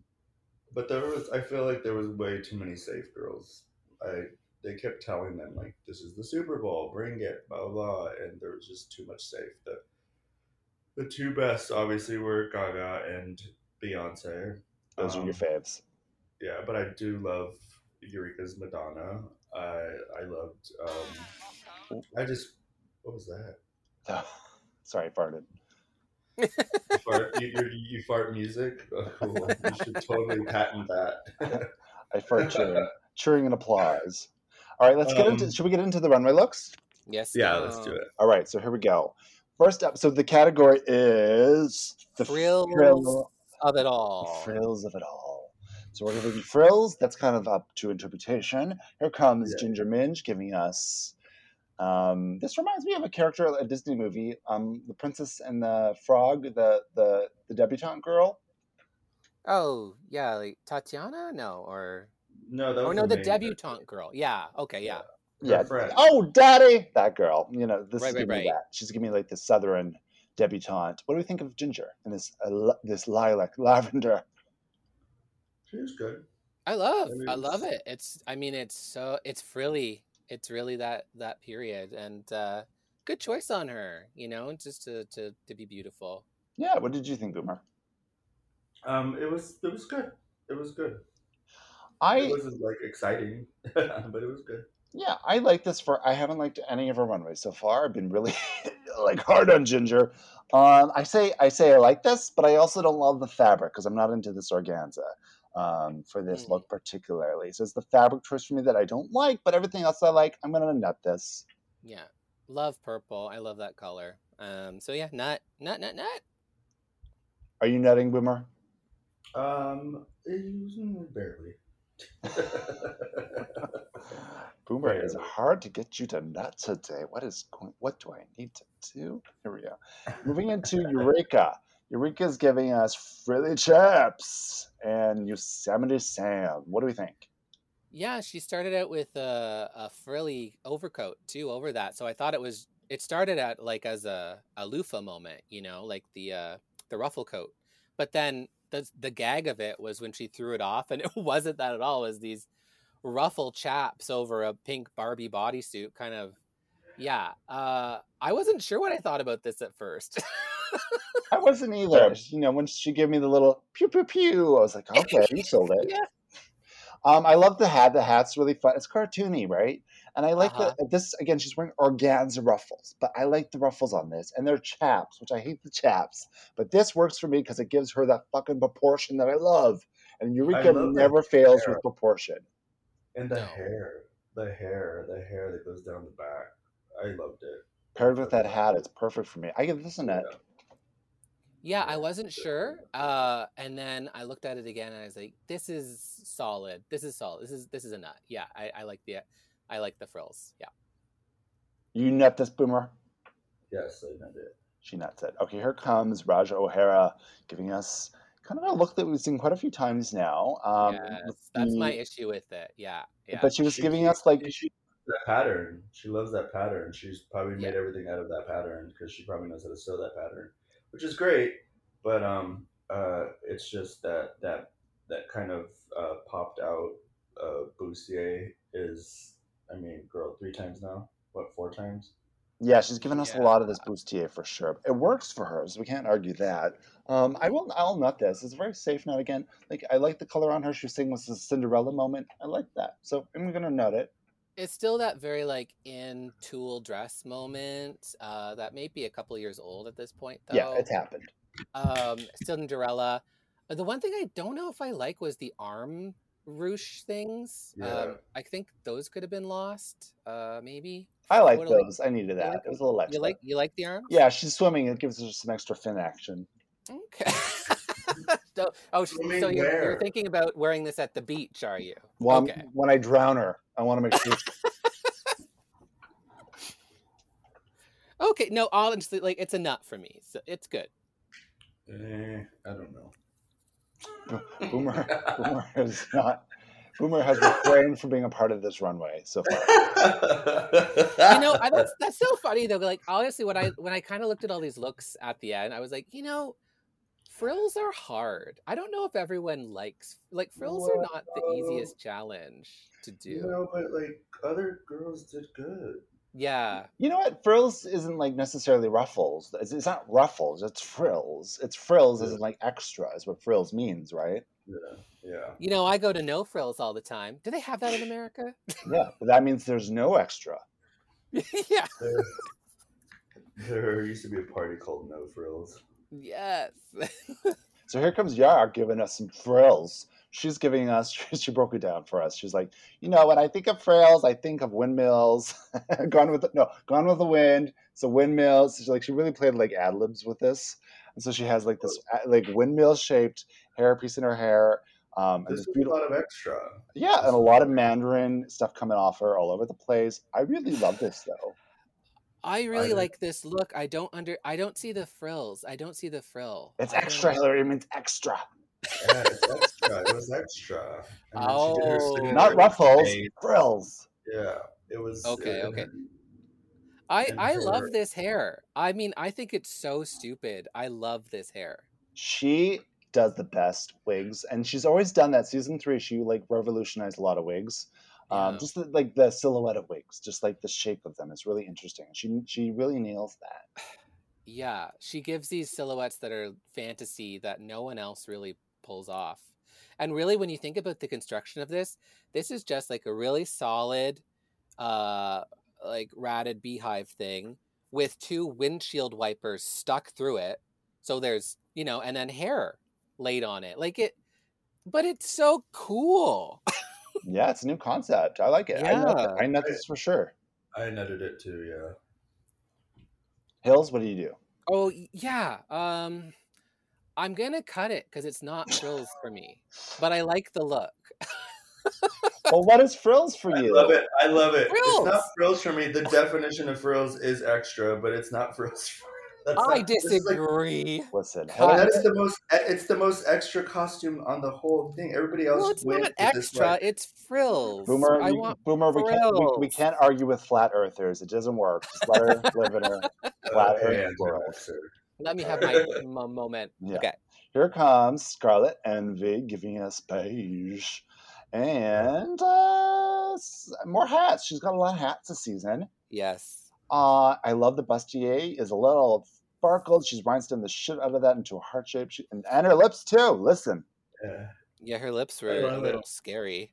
but there was. I feel like there was way too many safe girls. I they kept telling them like, "This is the Super Bowl, bring it," blah blah, blah and there was just too much safe. The the two best obviously were Gaga and Beyonce. Those are your Um, faves. Yeah, but I do love Eureka's Madonna. I I loved. Um, I just what was that? <laughs> Sorry, I farted. You fart, you, you, you fart music? Oh, cool. You should totally patent that. <laughs> I fart cheering, cheering and applause. All right, let's get into. Um, Should we get into the runway looks? Yes. yeah, let's do it. All right, so here we go. First up, so the category is the Thrills thrill- of it all. frills of it all. So we're going to do frills. That's kind of up to interpretation. Here comes Yeah. Ginger Minj giving us. Um, this reminds me of a character, a Disney movie, um, the Princess and the Frog, the the the debutante girl. Oh yeah, like Tatiana? No, or No, that was no, the main debutante girl. Yeah. Okay. Yeah. Her Yeah. Oh, Daddy, that girl. You know, this Right, is right, me right. that. She's giving me like the Southern debutante. What do we think of Ginger and this uh, this lilac lavender? She was good. I love. I I love it. It's. I mean, it's so. It's frilly. It's really that that period, and uh good choice on her. You know, just to to to be beautiful. Yeah. What did you think, Boomer? Um, it was it was good. It was good. I it wasn't like exciting, <laughs> but it was good. Yeah, I like this for. I haven't liked any of her runways so far. I've been really <laughs> like hard on Ginger. Um, I say I say I like this, but I also don't love the fabric because I'm not into this organza um, for this Mm. look particularly. So it's the fabric choice for me that I don't like, but everything else I like. I'm gonna nut this. Yeah. Love purple. I love that color. Um. So yeah, nut, nut, nut, nut. Are you nutting, Boomer? Um, barely. <laughs> Boomer Yeah. is hard to get you to nut today. What is going? What do I need to do? Here we go. Moving into <laughs> Eureka. Eureka is giving us Frilly Chaps and Yosemite Sam. What do we think? Yeah, she started out with a, a frilly overcoat too over that. So I thought it was. It started out like as a, a loofah moment, you know, like the uh, the ruffle coat. But then the the gag of it was when she threw it off, and <laughs> it wasn't that at all. It was these ruffle chaps over a pink Barbie bodysuit, kind of. Yeah, uh, I wasn't sure what I thought about this at first. <laughs> <laughs> I wasn't either. You know, when she gave me the little pew pew pew, I was like, okay, you sold it. <laughs> yeah, Um, I love the hat. The hat's really fun. It's cartoony, right? And I like Uh-huh. the this again. She's wearing organza ruffles, but I like the ruffles on this, and they're chaps, which I hate the chaps. But this works for me because it gives her that fucking proportion that I love. And Eureka love never fails hair. with proportion. and the No. hair, the hair, the hair that goes down the back. I loved it. Paired with that hat, it's perfect for me. I give this a net. Yeah, I wasn't sure. Uh, and then I looked at it again, and I was like, "This is solid. This is solid. This is this is a nut. Yeah, I, I like the I like the frills. Yeah." You nut this boomer. Yes, I loved it. She nuts it. Okay, here comes Ra'Jah O'Hara giving us kind of a look that we've seen quite a few times now. Um, yes, with that's my issue with it. Yeah, yeah. But she was She giving keeps- us like she that pattern. She loves that pattern. She's probably made Yeah. everything out of that pattern because she probably knows how to sew that pattern, which is great. But um, uh, it's just that that that kind of uh, popped out uh, bustier is. I mean, girl, three times now. What, four times? Yeah, she's given us a lot of this Yeah. bustier for sure. It works for her, so we can't argue that. Um, I will. I'll nut this. It's very safe nut again. Like I like the color on her. She was saying this is a Cinderella moment. I like that, so I'm gonna nut it. It's still that very like in tulle dress moment. Uh, that may be a couple years old at this point, though. Yeah, it's happened. um, Cinderella. Uh, The one thing I don't know if I like was the arm ruche things. Yeah. Um, I think those could have been lost. Uh, maybe I like What do you- those. I needed that. like it was a little extra. you like you like the arms. Yeah, she's swimming. It gives her some extra fin action. Okay. <laughs> so, oh, Swimming so you're, you're thinking about wearing this at the beach, are you? Well, okay. when I drown her, I want to make sure. <laughs> Okay. No, honestly, like it's a nut for me. So it's good. Eh, I don't know. <laughs> Boomer, Boomer has not. Boomer has refrained from being a part of this runway so far. you know I, that's that's so funny though like honestly when i when i kind of looked at all these looks at the end i was like you know frills are hard i don't know if everyone likes like frills are not the easiest challenge to do you know, but like other girls did good. yeah You know what? Frills isn't like necessarily ruffles. It's, it's not ruffles. It's frills. It's frills Yeah. isn't like extra. Is what frills means, right? Yeah, yeah. you know i go to no frills all the time do they have that in america Yeah, but that means there's no extra. <laughs> yeah There, there used to be a party called No Frills. Yes <laughs> So here comes Yara giving us some frills. she's giving us. <laughs> She broke it down for us. She's like, you know, when I think of frills, I think of windmills. <laughs> gone with the, no, gone with the wind. So windmills. She's like, she really played like ad libs with this, and so she has like this like windmill shaped hair piece in her hair. Um, and This this was a lot of extra. yeah, and a lot of Mandarin stuff coming off her all over the place. I really love this though. I really did. like this look. I don't under. I don't see the frills. I don't see the frill. It's I extra, Hillary. It means extra, Yeah, it's extra. It was extra. <laughs> And then she did her Oh. not ruffles, fade. frills. Yeah, it was Okay, it- okay. I And I love this hair. I mean, I think it's so stupid. I love this hair. She does the best wigs, and she's always done that. Season three, she like revolutionized a lot of wigs. Um, Yeah. just the, like the silhouette of wigs, just like the shape of them is really interesting. She she really nails that. Yeah, she gives these silhouettes that are fantasy that no one else really pulls off. And really, when you think about the construction of this, this is just like a really solid, uh, like ratted beehive thing with two windshield wipers stuck through it. So there's, you know, and then hair laid on it. Like it, but it's so cool. <laughs> Yeah, it's a new concept. I like it. I nut, Yeah. I nut this for sure. I nutted it too. Yeah. Hills, what do you do? Oh yeah. Um, I'm gonna cut it because it's not frills for me, but I like the look. <laughs> Well, what is frills for you? I love it. I love it. It's not frills for me. The definition of frills is extra, but it's not frills. For That's I not- this is like- disagree. Listen, Cut. That is the most. It's the most extra costume on the whole thing. Everybody else. Well, it's wins not with this, extra. like- It's frills. Boomer, I you- want. Boomer, we can't, we, we can't argue with flat earthers. It doesn't work. Just let her <laughs> live in her flat Uh, earth yeah, world. Let me have my <laughs> mo- moment. Yeah. Okay. Here comes Scarlet Envy giving us beige. And uh, more hats. She's got a lot of hats this season. Yes. Uh, I love the bustier is a little sparkled. She's rhinestoned the shit out of that into a heart shape. She, and, and her lips too. Listen. Yeah. Yeah, her lips I were a little it. scary.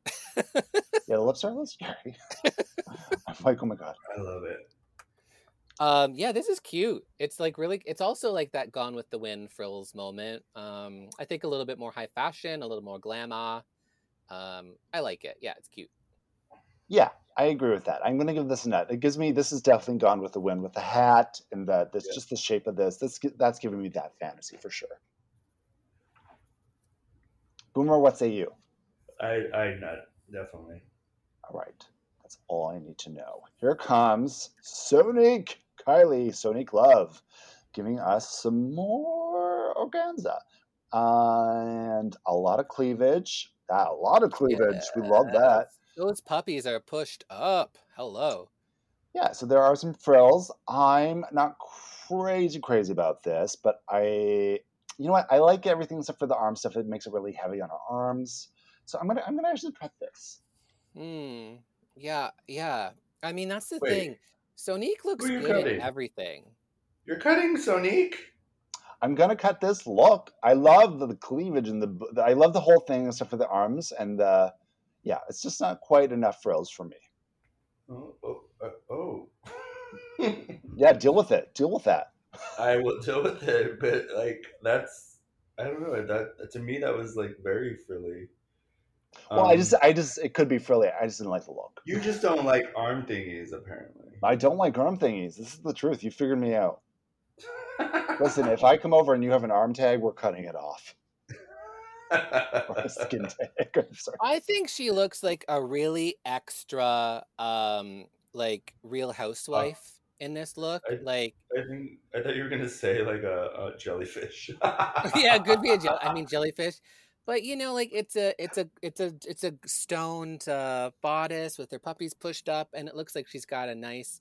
Yeah, the lips are a little scary. I'm <laughs> like, oh my god. I love it. Um, yeah, this is cute. It's like really. It's also like that Gone with the Wind frills moment. Um, I think a little bit more high fashion, a little more glamour. Um, I like it. Yeah, it's cute. Yeah, I agree with that. I'm going to give this a nut. It gives me this is definitely gone with the wind with the hat and the this Yeah. just the shape of this. This that's giving me that fantasy for sure. Boomer, what say you? I I nut definitely. All right, that's all I need to know. Here comes Sonique Kylie, Sonique Love, giving us some more organza and a lot of cleavage. Ah, a lot of cleavage. We love that. Yes. Those puppies are pushed up. Hello. Yeah, so there are some frills. I'm not crazy crazy about this, but I, you know what? I like everything except for the arm stuff. It makes it really heavy on our arms. So I'm gonna I'm gonna actually cut this. Hmm. Yeah. Yeah. I mean, that's the Wait. thing. Sonique looks are you good in everything. You're cutting Sonique. I'm gonna cut this. Look, I love the, the cleavage and the, the I love the whole thing except for the arms and the, yeah, it's just not quite enough frills for me. Oh, oh, uh, oh. <laughs> Yeah, deal with it. Deal with that. I will deal with it, but like that's I don't know that to me that was like very frilly. Well, I Um, just I just it could be frilly. I just didn't like the look. you just don't like arm thingies apparently. I don't like arm thingies. This is the truth. You figured me out. <laughs> Listen, if I come over and you have an arm tag, we're cutting it off. <laughs> Or a skin <laughs> tag. I'm sorry. I think she looks like a really extra, um, like Real Housewife in this look. I- Like, I think I thought you were gonna say like a, a jellyfish. <laughs> yeah, it could be a jell. I mean, jellyfish. But you know, like it's a, it's a, it's a, it's a stoned uh, bodice with her puppies pushed up, and it looks like she's got a nice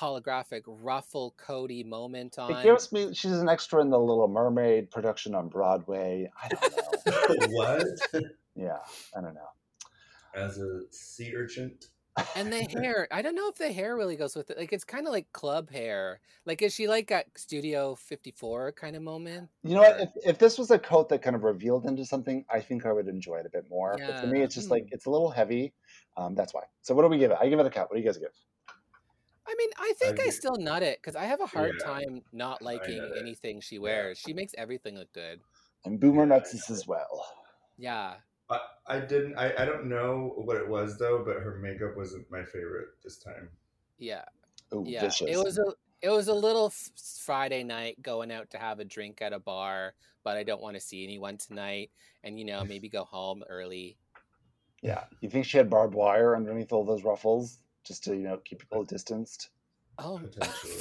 holographic ruffle Cody moment on. It gives me she's an extra in the Little Mermaid production on Broadway. I don't know. <laughs> what? yeah, I don't know. As a sea urchin. and the <laughs> hair, I don't know if the hair really goes with it. Like it's kind of like club hair. Like is she like at Studio 54 kind of moment? You know what? If, if this was a coat that kind of revealed into something, I think I would enjoy it a bit more. But for me, it's just like it's a little heavy. Um, that's why. So what do we give it? I give it a cut. What do you guys give? I mean, I think I, agree. still nut it because I have a hard Yeah, time not liking anything she wears. She makes everything look good. And Boomer Yeah, nuts this as well. Yeah. I, I didn't. I, I don't know what it was though, but her makeup wasn't my favorite this time. Yeah, Ooh, yeah. vicious. It was a it was a little Friday night going out to have a drink at a bar, but I don't want to see anyone tonight, and you know <laughs> maybe go home early. yeah. You think she had barbed wire underneath all those ruffles just to you know keep people distanced? Oh,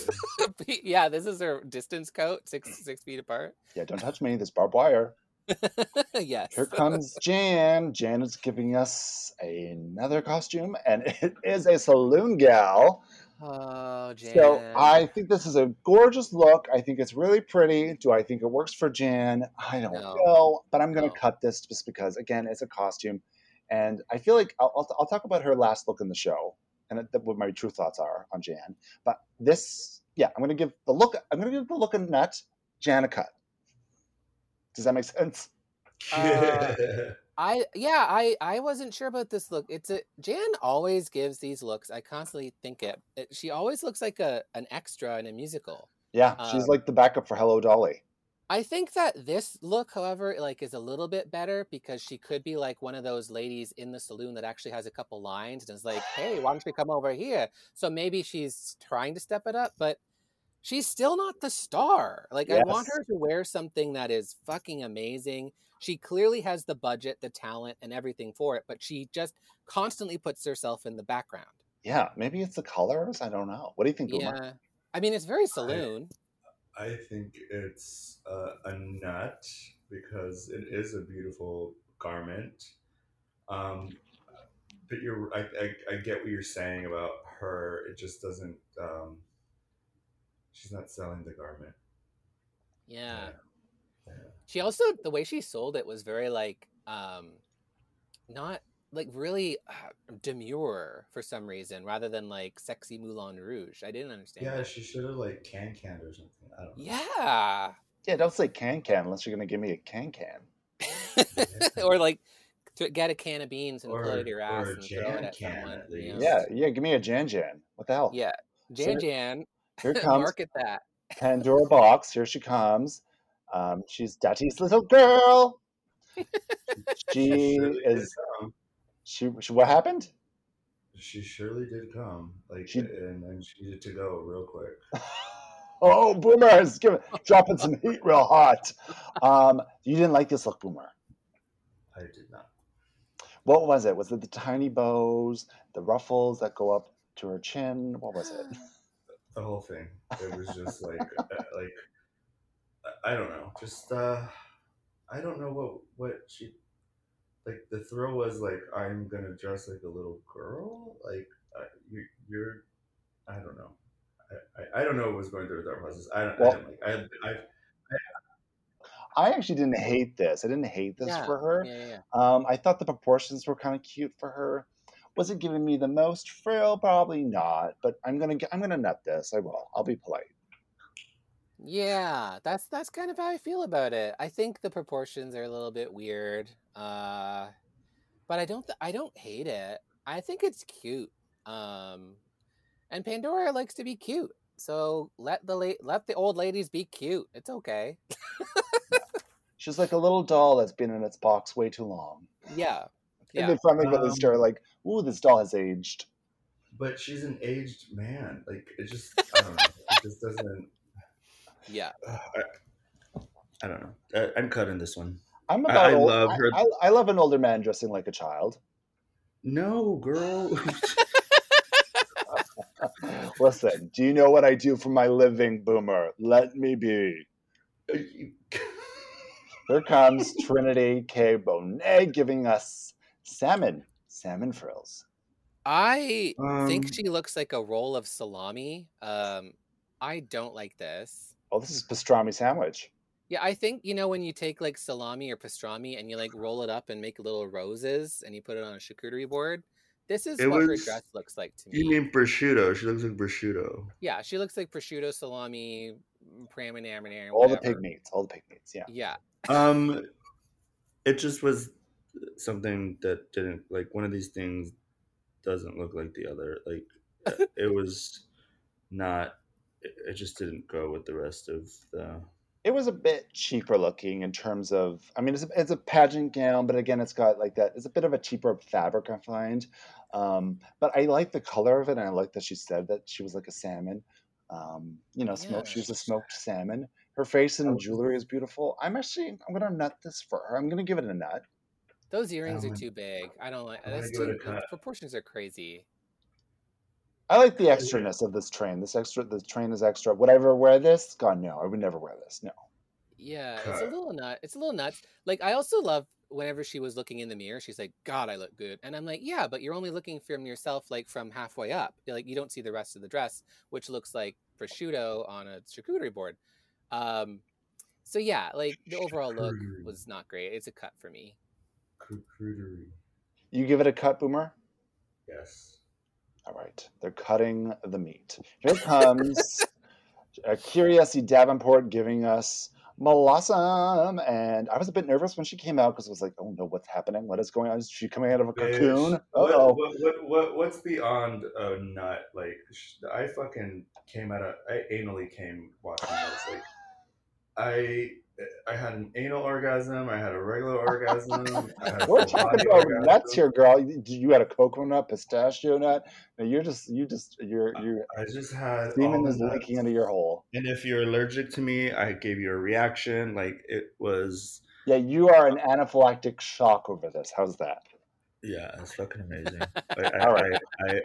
<laughs> yeah. This is her distance coat, six six feet apart. Yeah, don't touch me. This barbed wire. <laughs> yes. Here comes Jan. Jan is giving us another costume, and <laughs> it is a saloon gal. Oh, Jan. So I think this is a gorgeous look. I think it's really pretty. Do I think it works for Jan? I don't No. know, but I'm going No. to cut this just because, again, it's a costume, and I feel like I'll, I'll, I'll talk about her last look in the show and that- what my true thoughts are on Jan. But this, yeah, I'm going to give the look. I'm going to give the look in nut Jan a cut. Does that make sense? Uh, <laughs> I yeah, I I wasn't sure about this look. It's a Jan always gives these looks. I constantly think it. it she always looks like a an extra in a musical. Yeah, she's Um, like the backup for Hello Dolly. I think that this look, however, like is a little bit better because she could be like one of those ladies in the saloon that actually has a couple lines and is like, "Hey, why don't you come over here?" So maybe she's trying to step it up, but she's still not the star. Like I want her to wear something that is fucking amazing. She clearly has the budget, the talent, and everything for it, but she just constantly puts herself in the background. Yeah, maybe it's the colors. I don't know. What do you think? Yeah. I mean, it's very saloon. I think it's uh, a nut because it is a beautiful garment. Um, but you're, I, I, I get what you're saying about her. It just doesn't. Um, she's not selling the garment. Yeah. Yeah. She also the way she sold it was very like um not like really uh, demure for some reason rather than like sexy Moulin Rouge. I didn't understand. Yeah, that. she should have like can canned or something. I don't know. Yeah. Yeah, don't say can can unless you're going to give me a can can. <laughs> or like to get a can of beans and Or- pull it out your ass or a and throw it at can, someone. at you know? Yeah, yeah, give me a Jan Jan. What the hell? Yeah. So Jan Jan. Here <laughs> comes Market that. Pandora Boxx. Here she comes. Um, she's Daddy's little girl. <laughs> She surely did is. come. She, she. What happened? She surely did come. Like, She- and then she needed to go real quick. <laughs> Oh, Boomer is giving, dropping some heat real hot. Um, you didn't like this look, Boomer. I did not. What was it? Was it the tiny bows, the ruffles that go up to her chin? What was it? <sighs> the whole thing. It was just like uh, like I don't know. Just uh I don't know what what she like the thrill was like I'm gonna dress like a little girl like uh, you you're I don't know. I, I, I don't know what was going through that process. I don't, Well- I didn't like I I I actually didn't hate this. I didn't hate this Yeah, for her. Yeah, yeah, yeah. Um, I thought the proportions were kind of cute for her. Was it giving me the most frill? Probably not. But I'm gonna get, I'm gonna nut this. I will. I'll be polite. Yeah, that's that's kind of how I feel about it. I think the proportions are a little bit weird, uh, but I don't th- I don't hate it. I think it's cute. Um, and Pandora likes to be cute, so let the la- let the old ladies be cute. It's okay. <laughs> She's like a little doll that's been in its box way too long. Yeah, And yeah. they finally released her Um, like, ooh, this doll has aged. but she's an aged man. Like it just <laughs> I don't know. It just doesn't Yeah, <sighs> I, I don't know. I, I'm cutting this one. I'm about. I old, love I- her- I, I love an older man dressing like a child. No, girl. <laughs> Listen, do you know what I do for my living, Boomer? Let me be. Here comes <laughs> Trinity K. Bonet giving us salmon, salmon frills. I Um, think she looks like a roll of salami. Um, I don't like this. Oh, this is pastrami sandwich. Yeah, I think you know when you take like salami or pastrami and you like roll it up and make little roses and you put it on a charcuterie board. This is It what her dress looks like to me. you mean prosciutto? She looks like prosciutto. yeah, she looks like prosciutto, salami, praminaminer, All the whatever. pig meats. All the pig meats. Yeah. Yeah, Um, it just was something that didn't like one of these things doesn't look like the other. Like uh, <laughs> it was not. It, it just didn't go with the rest of the it was a bit cheaper looking in terms of i mean it's a, it's a pageant gown but again it's got like that it's a bit of a cheaper fabric i find um, but i like the color of it and i like that she said that she was like a salmon um, you know smoked she was a smoked salmon her face and jewelry is beautiful i'm actually i'm gonna nut this for her i'm gonna give it a nut Those earrings are too big. I don't like. That's too. a proportions are crazy. I like the extraness of this train this extra the train is extra would i ever wear this god no i would never wear this no Yeah, it's a little nut. It's a little nuts. Like I also love whenever she was looking in the mirror, she's like, "God, I look good," and I'm like, "Yeah, but you're only looking from yourself, like from halfway up. You're Like you don't see the rest of the dress, which looks like prosciutto on a charcuterie board." Um, so yeah, like the overall look was not great. It's a cut for me. Charcuterie. you give it a cut boomer Yes. All right, they're cutting the meat. Here comes uh, A'keria C. Davenport giving us Blossom, and I was a bit nervous when she came out because I was like, "Oh no, what's happening? What is going on? Is she coming out of a cocoon? Uh What, oh." what, what, what, what's beyond a nut? Like, I fucking came out of, I anally came watching this. Like, I, I had an anal orgasm. I had a regular orgasm. <laughs> We're talking about orgasm. nuts here, girl. You, you had a coconut, pistachio nut. No, you're just, you just, you're, you're I just had semen is leaking into your hole. And if you're allergic to me, I gave you a reaction. Like it was, Yeah, you are an anaphylactic shock over this. How's that? yeah, it's fucking amazing. <laughs> Like, I, All right. I, I,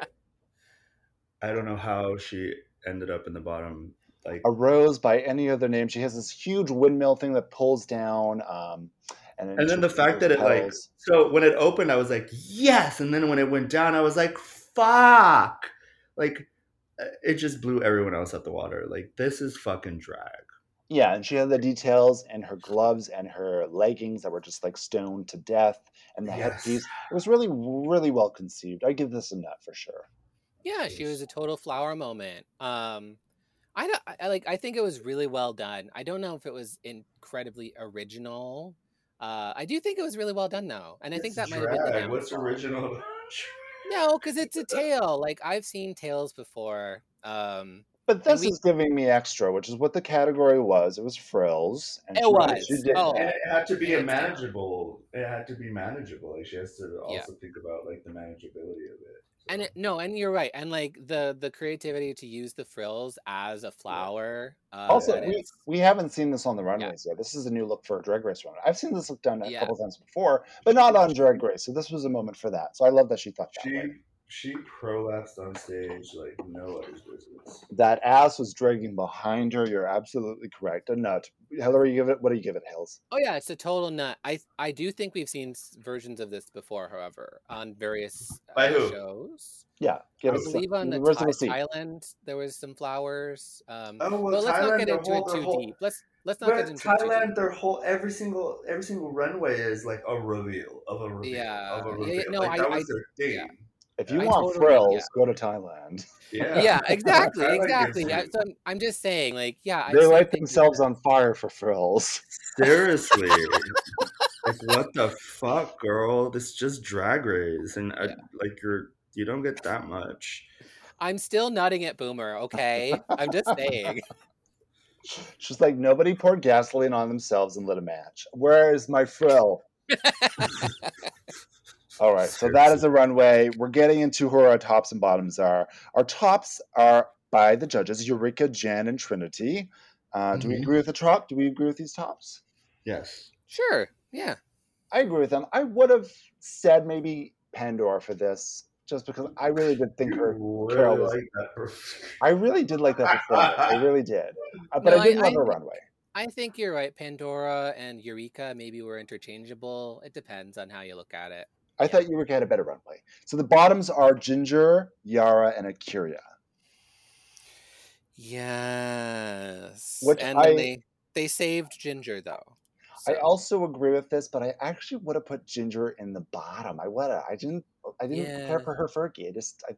I don't know how she ended up in the bottom. Like A rose by any other name. She has this huge windmill thing that pulls down. Um, and, and then the fact that it like so when it opened i was like yes and then when it went down i was like fuck like uh, it just blew everyone else out the water like this is fucking drag Yeah, and she had the details and her gloves and her leggings that were just like stoned to death, and the Yes. headpiece. It was really, really well conceived. I give this a nut for sure. Yeah, she was a total flower moment. Um, I don't I, like. I think it was really well done. I don't know if it was incredibly original. Uh, I do think it was really well done though, and I think that It's might have been the what's downfall. original No, because <laughs> it's a tale. Like I've seen tales before. Um, But this we- is giving me extra, which is what the category was. It was frills. And It she- was. She did Oh. and it had to be It's- manageable it had to be manageable like she has to also Yeah. think about like the manageability of it and it, no, and you're right. And like the the creativity to use the frills as a flower. Uh, Also, we, it's- we haven't seen this on the runways yet. This is a new look for a Drag Race runway. I've seen this look done a Yeah. couple times before, but not on Drag Race. So this was a moment for that. So I love that she thought that she way. She prolapsed on stage like no other's business That ass was dragging behind her. You're absolutely correct. A nut. Hillary, you give it. What do you give it, Hills? Oh yeah, it's a total nut. I I do think we've seen versions of this before, however, on various uh, who? shows. Yeah, give I it. some- believe on the where's Thai- receipt? Thailand there was some flowers. Um, oh well, but let's Thailand, not get into whole, it the too whole, deep. Let's let's not But get into it too Thailand, deep. their whole every single every single runway is like a reveal of a reveal Yeah. of a reveal. yeah, no, like I- that I- was their thing. yeah. If you I want totally- frills, yeah. go to Thailand. Yeah, Yeah, <laughs> exactly, exactly. I, so I'm, I'm just saying, like, yeah, I They still light themselves on fire for frills. Seriously, <laughs> like what the fuck, girl? This is just drag race, and uh, I, like you're you don't get that much. I'm still nutting at Boomer. Okay, I'm just saying. <laughs> She's like, nobody poured gasoline on themselves and lit a match. Where is my frill? All right, so that is a runway. We're getting into who our tops and bottoms are. Our tops are by the judges Eureka, Jan, and Trinity. Uh, Do we Mhm. agree with the top? Do we agree with these tops? Yes. Sure. Yeah. I agree with them. I would have said maybe Pandora for this, just because I really did think her. You Carol was- like that. I really did like that performance. I really did. Uh, but No, I didn't I- love I her runway. I think you're right. Pandora and Eureka maybe were interchangeable. It depends on how you look at it. I thought Eureka had a better runway. So the bottoms are Ginger, Yara, and A'keria. Yes. Which and I- they they saved Ginger though. I also agree with this, but I actually would have put Ginger in the bottom. I would have. I didn't. I didn't Yeah. for her Fergie. I just. I,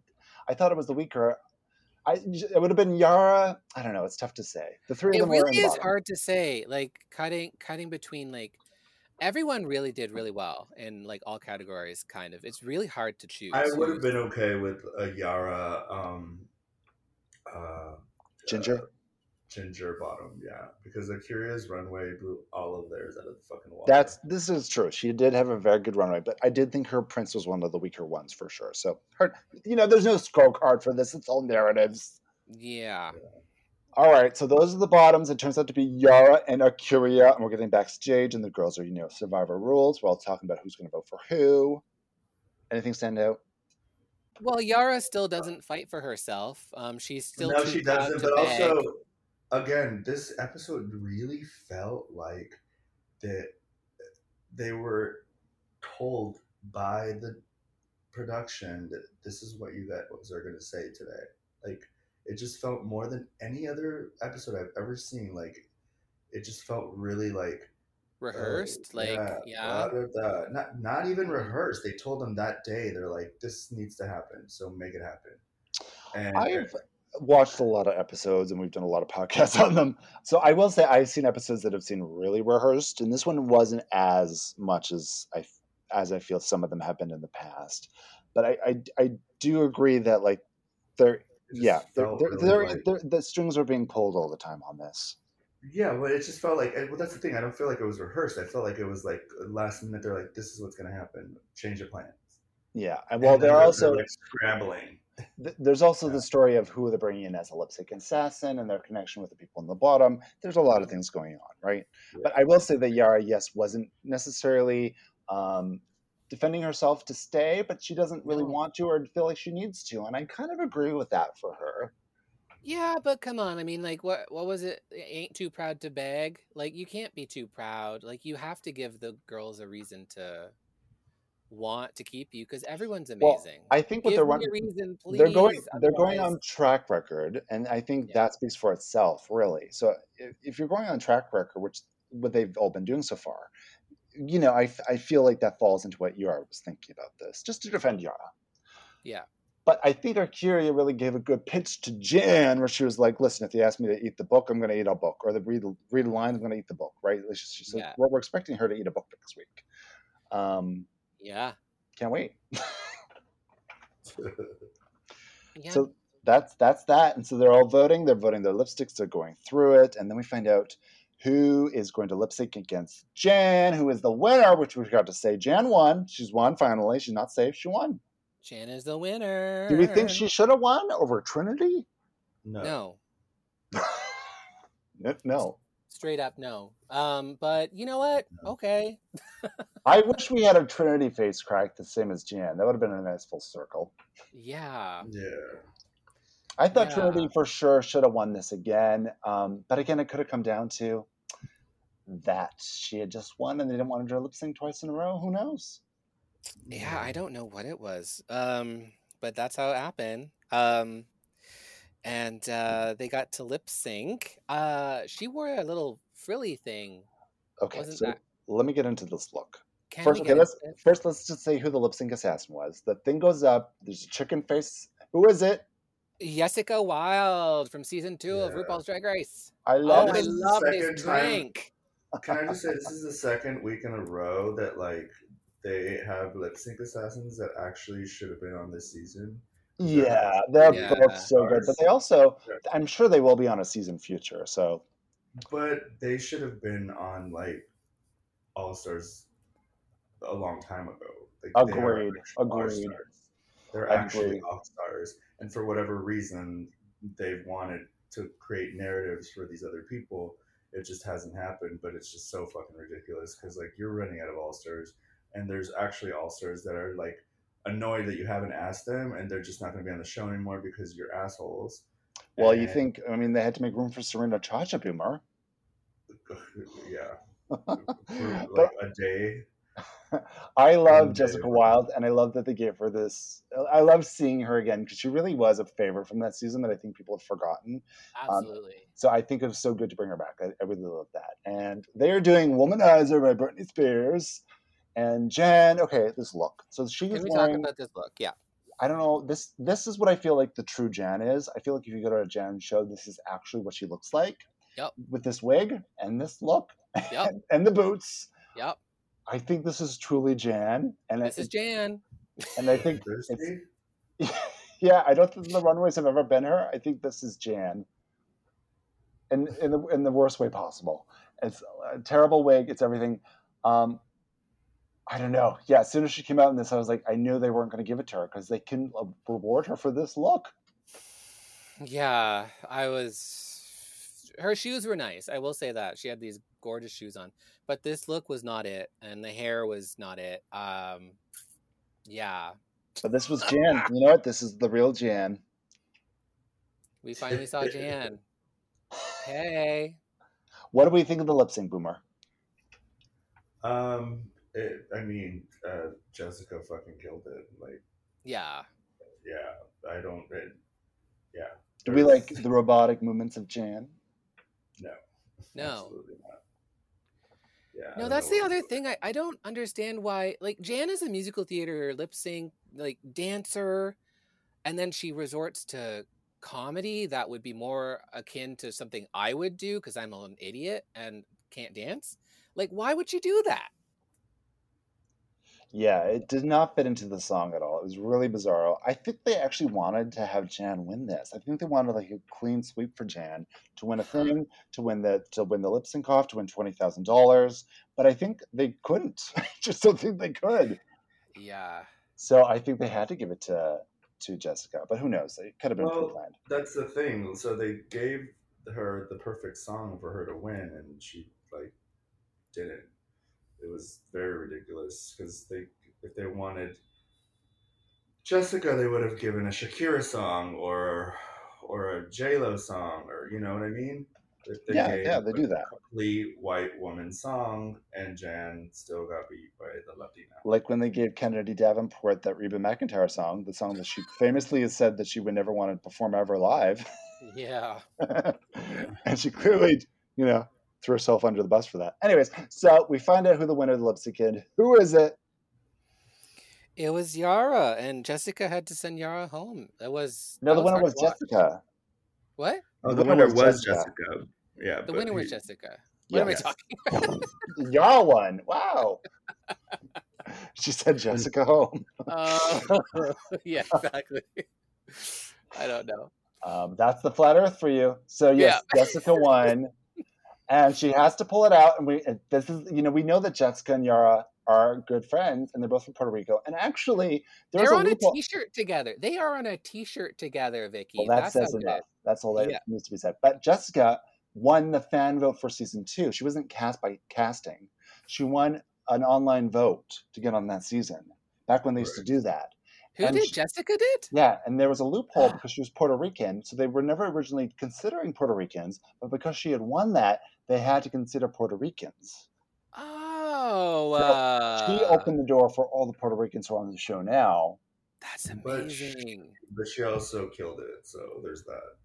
I thought it was the weaker. I. It would have been Yara. I don't know. It's tough to say. The three it of them were really in is bottom. hard to say. Like cutting cutting between like everyone really did really well in like all categories. Kind of. It's really hard to choose. I would have been okay with a Yara. Um, uh, Ginger. uh, ginger bottom, yeah, because A'keria's runway blew all of theirs out of the fucking wall. That's this is true. She did have a very good runway, but I did think her prince was one of the weaker ones for sure. So her, you know, there's no scorecard for this. It's all narratives. Yeah. All right, so those are the bottoms. It turns out to be Yara and A'keria, and we're getting backstage, and the girls are, you know, Survivor rules. We're all talking about who's going to vote for who. Anything stand out? Well, Yara still doesn't fight for herself. Um, she's still no, too she doesn't. to But beg. also, again, this episode really felt like that they were told by the production that this is what you guys are going to say today. Like, it just felt more than any other episode I've ever seen. Like, it just felt really like rehearsed. uh, like, yeah, yeah. blah, blah, blah. not not even rehearsed. They told them that day. They're like, this needs to happen, so make it happen. And I've watched a lot of episodes and we've done a lot of podcasts <laughs> on them. So I will say I've seen episodes that have seen really rehearsed, and this one wasn't as much as I as I feel some of them have been in the past. But I I, I do agree that like they're It just yeah they're, they're, really they're, like- the strings are being pulled all the time on this. Yeah, well, it just felt like well, that's the thing. I don't feel like it was rehearsed. I felt like it was like last minute. They're like, "This is what's going to happen. Change your plans." Yeah, and well, And they're also like scrambling. th- there's also Yeah. the story of who they're bringing in as a lip sync assassin and their connection with the people in the bottom. There's a lot of things going on, right? But I will say that Yara, yes, wasn't necessarily um, defending herself to stay, but she doesn't really No. want to or feel like she needs to, and I kind of agree with that for her. Yeah, but come on. I mean, like, what what was it? Ain't too proud to beg. Like, you can't be too proud. Like, you have to give the girls a reason to want to keep you because everyone's Well, amazing. I think what Give they're running, reason, please. they're going they're going on track record, and I think Yeah. that speaks for itself, really. So if, if you're going on track record, which what they've all been doing so far, you know, I, I feel like that falls into what Yara was thinking about this, just to defend Yara. Yeah. But I think A'keria really gave a good pitch to Jan, where she was like, "Listen, if you ask me to eat the book, I'm going to eat a book, or the read read a line, I'm going to eat the book." Right? Like, She, she said, Yeah. "Well, we're expecting her to eat a book next week. Um, Yeah. can't wait." <laughs> Yeah. So that's that's that. And so they're all voting. They're voting their lipsticks. They're going through it, and then we find out who is going to lip sync against Jan, who is the winner. Which we forgot to say. Jan won. She's won finally. She's not safe. She won. Jan is the winner. Do we think she should have won over Trinity? no. No. <laughs> No. Straight up no. Um, but you know what? No. Okay. <laughs> I wish we had a Trinity face crack the same as Jan. That would have been a nice full circle. Yeah. Yeah. I thought Yeah. Trinity for sure should have won this again. Um, but again, it could have come down to that she had just won and they didn't want her to lip sync twice in a row. Who knows? Yeah, I don't know what it was. Um, but that's how it happened. Um, and uh, they got to lip sync. Uh, she wore a little frilly thing. Okay, Wasn't so that- let me get into this look. Can First, okay, let's it? first let's just say who the lip sync assassin was. The thing goes up. There's a chicken face. Who is it? Jessica Wild from season two of RuPaul's Drag Race. I Oh, love I this is the love this second time- drink. Can I just say this is the second week in a row that like they have lip sync assassins that actually should have been on this season. Yeah, they're Yeah. both so good, but they also, Yeah. I'm sure they will be on a season future. So But they should have been on like All Stars a long time ago. Like, they are Agreed, actual agreed. They're actually agree. All Stars, and for whatever reason, they've wanted to create narratives for these other people. It just hasn't happened, but it's just so fucking ridiculous because like you're running out of All Stars, and there's actually All Stars that are like annoyed that you haven't asked them, and they're just not going to be on the show anymore because you're assholes. well, you think? I mean, they had to make room for Serena Chacha Boomer. <laughs> yeah, <laughs> for but like a day. I love One Jessica day. Wild, and I love that they gave her this. I love seeing her again because she really was a favorite from that season that I think people have forgotten. Um, Absolutely. So I think it was so good to bring her back. I, I really love that. And they are doing "Womanizer" by Britney Spears, and Jen. Okay, this look. So she Can is we talk about this look? Yeah. I don't know. This this is what I feel like the true Jan is. I feel like if you go to a Jan show, this is actually what she looks like. Yep. With this wig and this look Yep. and, <laughs> and the boots. Yep. I think this is truly Jan. And This I, is Jan. and I think Thirsty? <laughs> yeah, I don't think the runways have ever been her. I think this is Jan. in in the in the worst way possible. It's a terrible wig. It's everything. Um, I don't know. Yeah, as soon as she came out in this, I was like, I knew they weren't going to give it to her because they can uh, reward her for this look. Yeah, I was. Her shoes were nice. I will say that she had these gorgeous shoes on, but this look was not it, and the hair was not it. Um, yeah, But this was <laughs> Jan. You know what? This is the real Jan. we finally saw Jan. Hey, What do we think of the lip sync, Boomer? Um, it, I mean, uh, Jessica fucking killed it. Like, yeah, yeah, I don't. It, yeah. Do we like the robotic movements of Jan? No. No. Absolutely not. Yeah. No, that's the other thing. I, I don't understand why. Like Jan is a musical theater lip sync like dancer, and then she resorts to comedy that would be more akin to something I would do because I'm an idiot and can't dance. Like, why would you do that? Yeah, it did not fit into the song at all. It was really bizarre. I think they actually wanted to have Jan win this. I think they wanted like a clean sweep for Jan to win a thing, to win the to win the lip sync off, to win twenty thousand dollars. But I think they couldn't. <laughs> I just don't think they could. Yeah. So I think they had to give it to to Jessica. But who knows? It could have been Well, pre-planned. That's the thing. So they gave her the perfect song for her to win, and she like didn't. It was very ridiculous because they, if they wanted Jessica, they would have given a Shakira song or or a J Lo song, or you know what I mean. They Yeah, yeah, they a do that. Complete white woman song, and Jan still got beat by the Latina. Like when they gave Kennedy Davenport that Reba McEntire song, the song that she famously has said that she would never want to perform ever live. Yeah. <laughs> and she clearly, you know, threw herself under the bus for that. Anyways, so we find out who the winner of the lipstick kid. Who is it? It was Yara, and Jessica had to send Yara home. It was No, that the winner hard was. Jessica. What? Oh, The the, winner winner, was was Jessica. Jessica. Yeah, The but winner was Jessica. What am I talking <laughs> about? Y'all won. Wow. she said Jessica home. Uh, <laughs> yeah, exactly. I don't know. Um, that's the flat Earth for you. So yes, Jessica won, and she has to pull it out. And we and this is you know we know that Jessica and Yara are good friends, and they're both from Puerto Rico. And actually, there's They're on a loophole. T-shirt together. They are on a T-shirt together, Vicky. Well, that That's says how good. That's all that Yeah. needs to be said. But Jessica won the fan vote for season two. She wasn't cast by casting. She won an online vote to get on that season. Back when they used to do that. Who And did? she- Jessica did? Yeah, and there was a loophole because she was Puerto Rican, so they were never originally considering Puerto Ricans, but because she had won that, they had to consider Puerto Ricans. Oh, So, uh, She opened the door for all the Puerto Ricans who are on the show now. That's But she- amazing. but she also killed it. So there's that.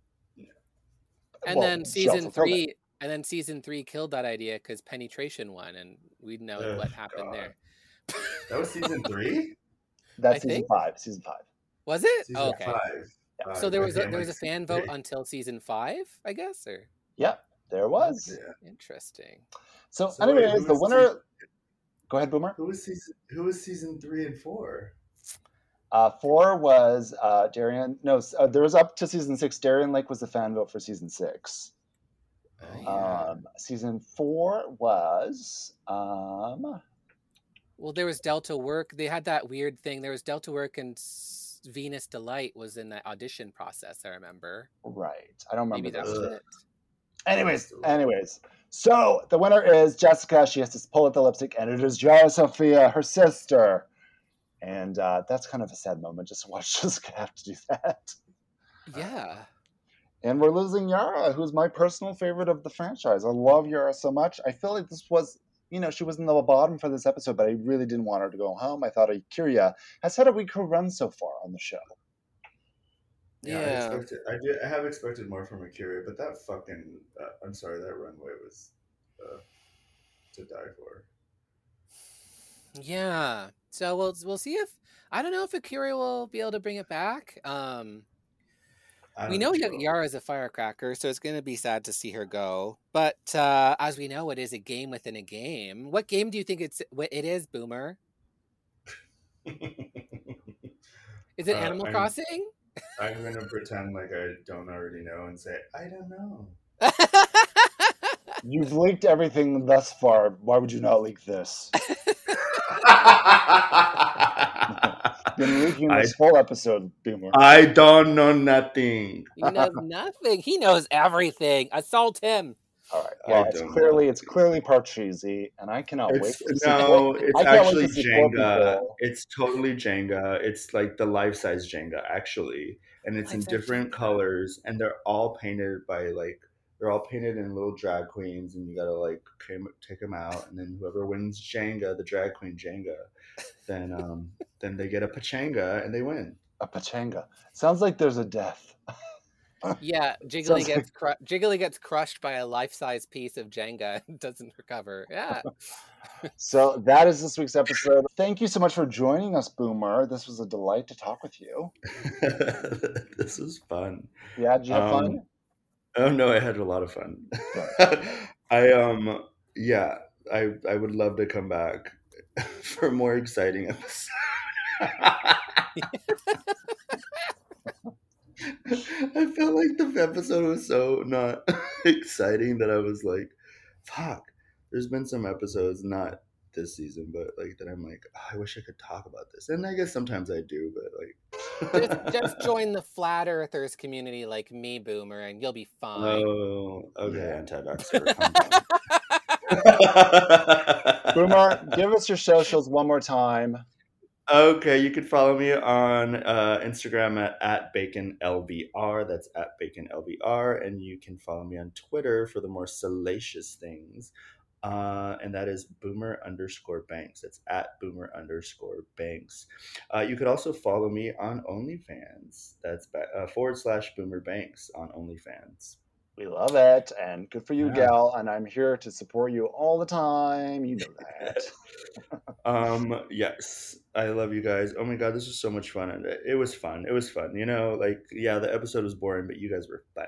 And Well, then season three, and then season three killed that idea because penetration won, and we know Oh, what happened God. there. That was season <laughs> three. That's I season think- five. Season five. Was it? Season Oh, okay. five. Yeah. So there was a, there was a fan vote until season five, I guess, or Yep, there was. Yeah. interesting. So, So wait, anyways, who the winner. season- Go ahead, Boomer. Who was season? Who was season three and four? Uh, four was uh, Darian. No, uh, there was up to season six. Darienne Lake was the fan vote for season six. Oh, yeah. Um, season four was um, Well, there was Delta Work. They had that weird thing. There was Delta Work and Venus D-Lite was in that audition process. I remember. right. I don't remember Maybe that this. was it. Anyways, anyways. So the winner is Jessica. She has to pull out the lipstick, and it is Yara Sofia, her sister. And uh, that's kind of a sad moment just to watch <laughs> Jessica have to do that. Yeah. And we're losing Yara, who's my personal favorite of the franchise. I love Yara so much. I feel like this was, you know, she was in the bottom for this episode, but I really didn't want her to go home. I thought A'keria has had a weaker run so far on the show. Yeah, I, Yeah. expected, I did. I have expected more from A'keria, but that fucking. Uh, I'm sorry, that runway was uh, to die for. Yeah. So we'll we'll see if I don't know if A'keria will be able to bring it back. Um, I we don't know think Yara is a firecracker, so it's going to be sad to see her go. But uh, as we know, it is a game within a game. What game do you think it's what it is, Boomer? <laughs> Is it Uh, Animal I'm- Crossing? I'm <laughs> gonna pretend like I don't already know and say I don't know. <laughs> You've leaked everything thus far. Why would you not leak this? Been leaking I, this whole episode, Boomer. I don't know nothing. He knows <laughs> nothing. He knows everything. Assault him. All right. I Well, it's clearly know. it's clearly Parcheesi, and I cannot wait. To see no, four- it's I actually to see Jenga. It's totally Jenga. It's like the life size Jenga, actually, and it's in Life-size different Jenga. colors, and they're all painted by like they're all painted in little drag queens, and you gotta like came, take them out, and then whoever wins Jenga, the drag queen Jenga, then um then they get a pachanga and they win. A pachanga. Sounds like there's a death. <laughs> Yeah, Jiggly Sounds gets cru- Jiggly gets crushed by a life-size piece of Jenga and <laughs> doesn't recover. Yeah. <laughs> So that is this week's episode. Thank you so much for joining us, Boomer. This was a delight to talk with you. this is fun. Yeah, did you have fun? Um, Oh no, I had a lot of fun. I um yeah, I I would love to come back for more exciting episodes. I felt like the episode was so not <laughs> exciting that I was like, fuck. There's been some episodes, not this season, but like that I'm like, "Oh, I wish I could talk about this. And I guess sometimes I do, but like Just, just <laughs> join the flat earthers community like me, Boomer, and you'll be fine. Oh, okay, Yeah. anti-vaxxer. calm <laughs> down. Boomer, give us your socials one more time. Okay, you can follow me on uh, Instagram at, at baconlbr. That's at baconlbr. And you can follow me on Twitter for the more salacious things. Uh, and that is boomer underscore banks. That's at boomer underscore banks. Uh, you could also follow me on OnlyFans. That's uh, forward slash boomer banks on OnlyFans. We love it, and good for you, Yeah. gal. And I'm here to support you all the time. You know that. <laughs> um yes i love you guys oh my god this was so much fun and it, it was fun it was fun you know like yeah the episode was boring but you guys were fun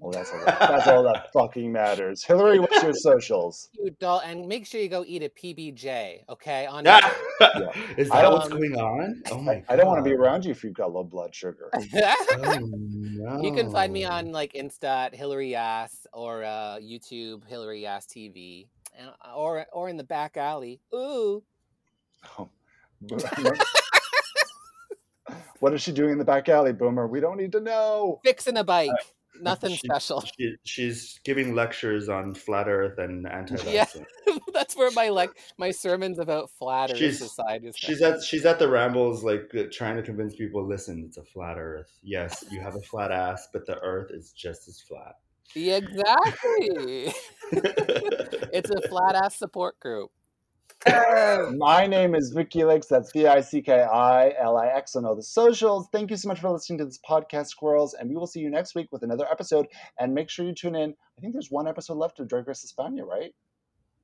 well, that's all. That, that's all that fucking matters. Hillary, what's your socials? You doll, and make sure you go eat a PBJ, okay? On Ah! Yeah. is that don't- what's going on oh my I, I don't want to be around you if you've got low blood sugar. oh, <laughs> no. You can find me on like Insta at Hillary Ass or uh, YouTube Hillary Ass TV, and, or or in the back alley. Ooh, Oh. <laughs> what is she doing in the back alley, Boomer? We don't need to know. fixing a bike. Nothing She- special. she, she's giving lectures on flat earth and anti-vaxxing. <laughs> Yeah. <laughs> That's where my like my sermons about flat Earth She's- society is. She's at she's at the rambles, like uh, trying to convince people. Listen, it's a flat Earth. Yes, you have a flat ass, but the Earth is just as flat. Exactly. <laughs> it's a flat ass support group. <laughs> My name is Vicky Lix. That's V I C K I L I X on all the socials. Thank you so much for listening to this podcast, Squirrels. And we will see you next week with another episode. And make sure you tune in. I think there's one episode left of Drag Race España, right?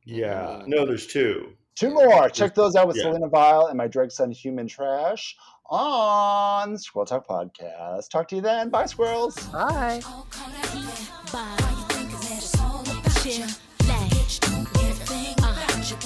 yeah. Mm. No, there's two. Two more. Check those out with Yeah. Selena Vile and my drag son, Human Trash, on Squirrel Talk Podcast. Talk to you then. Bye, squirrels.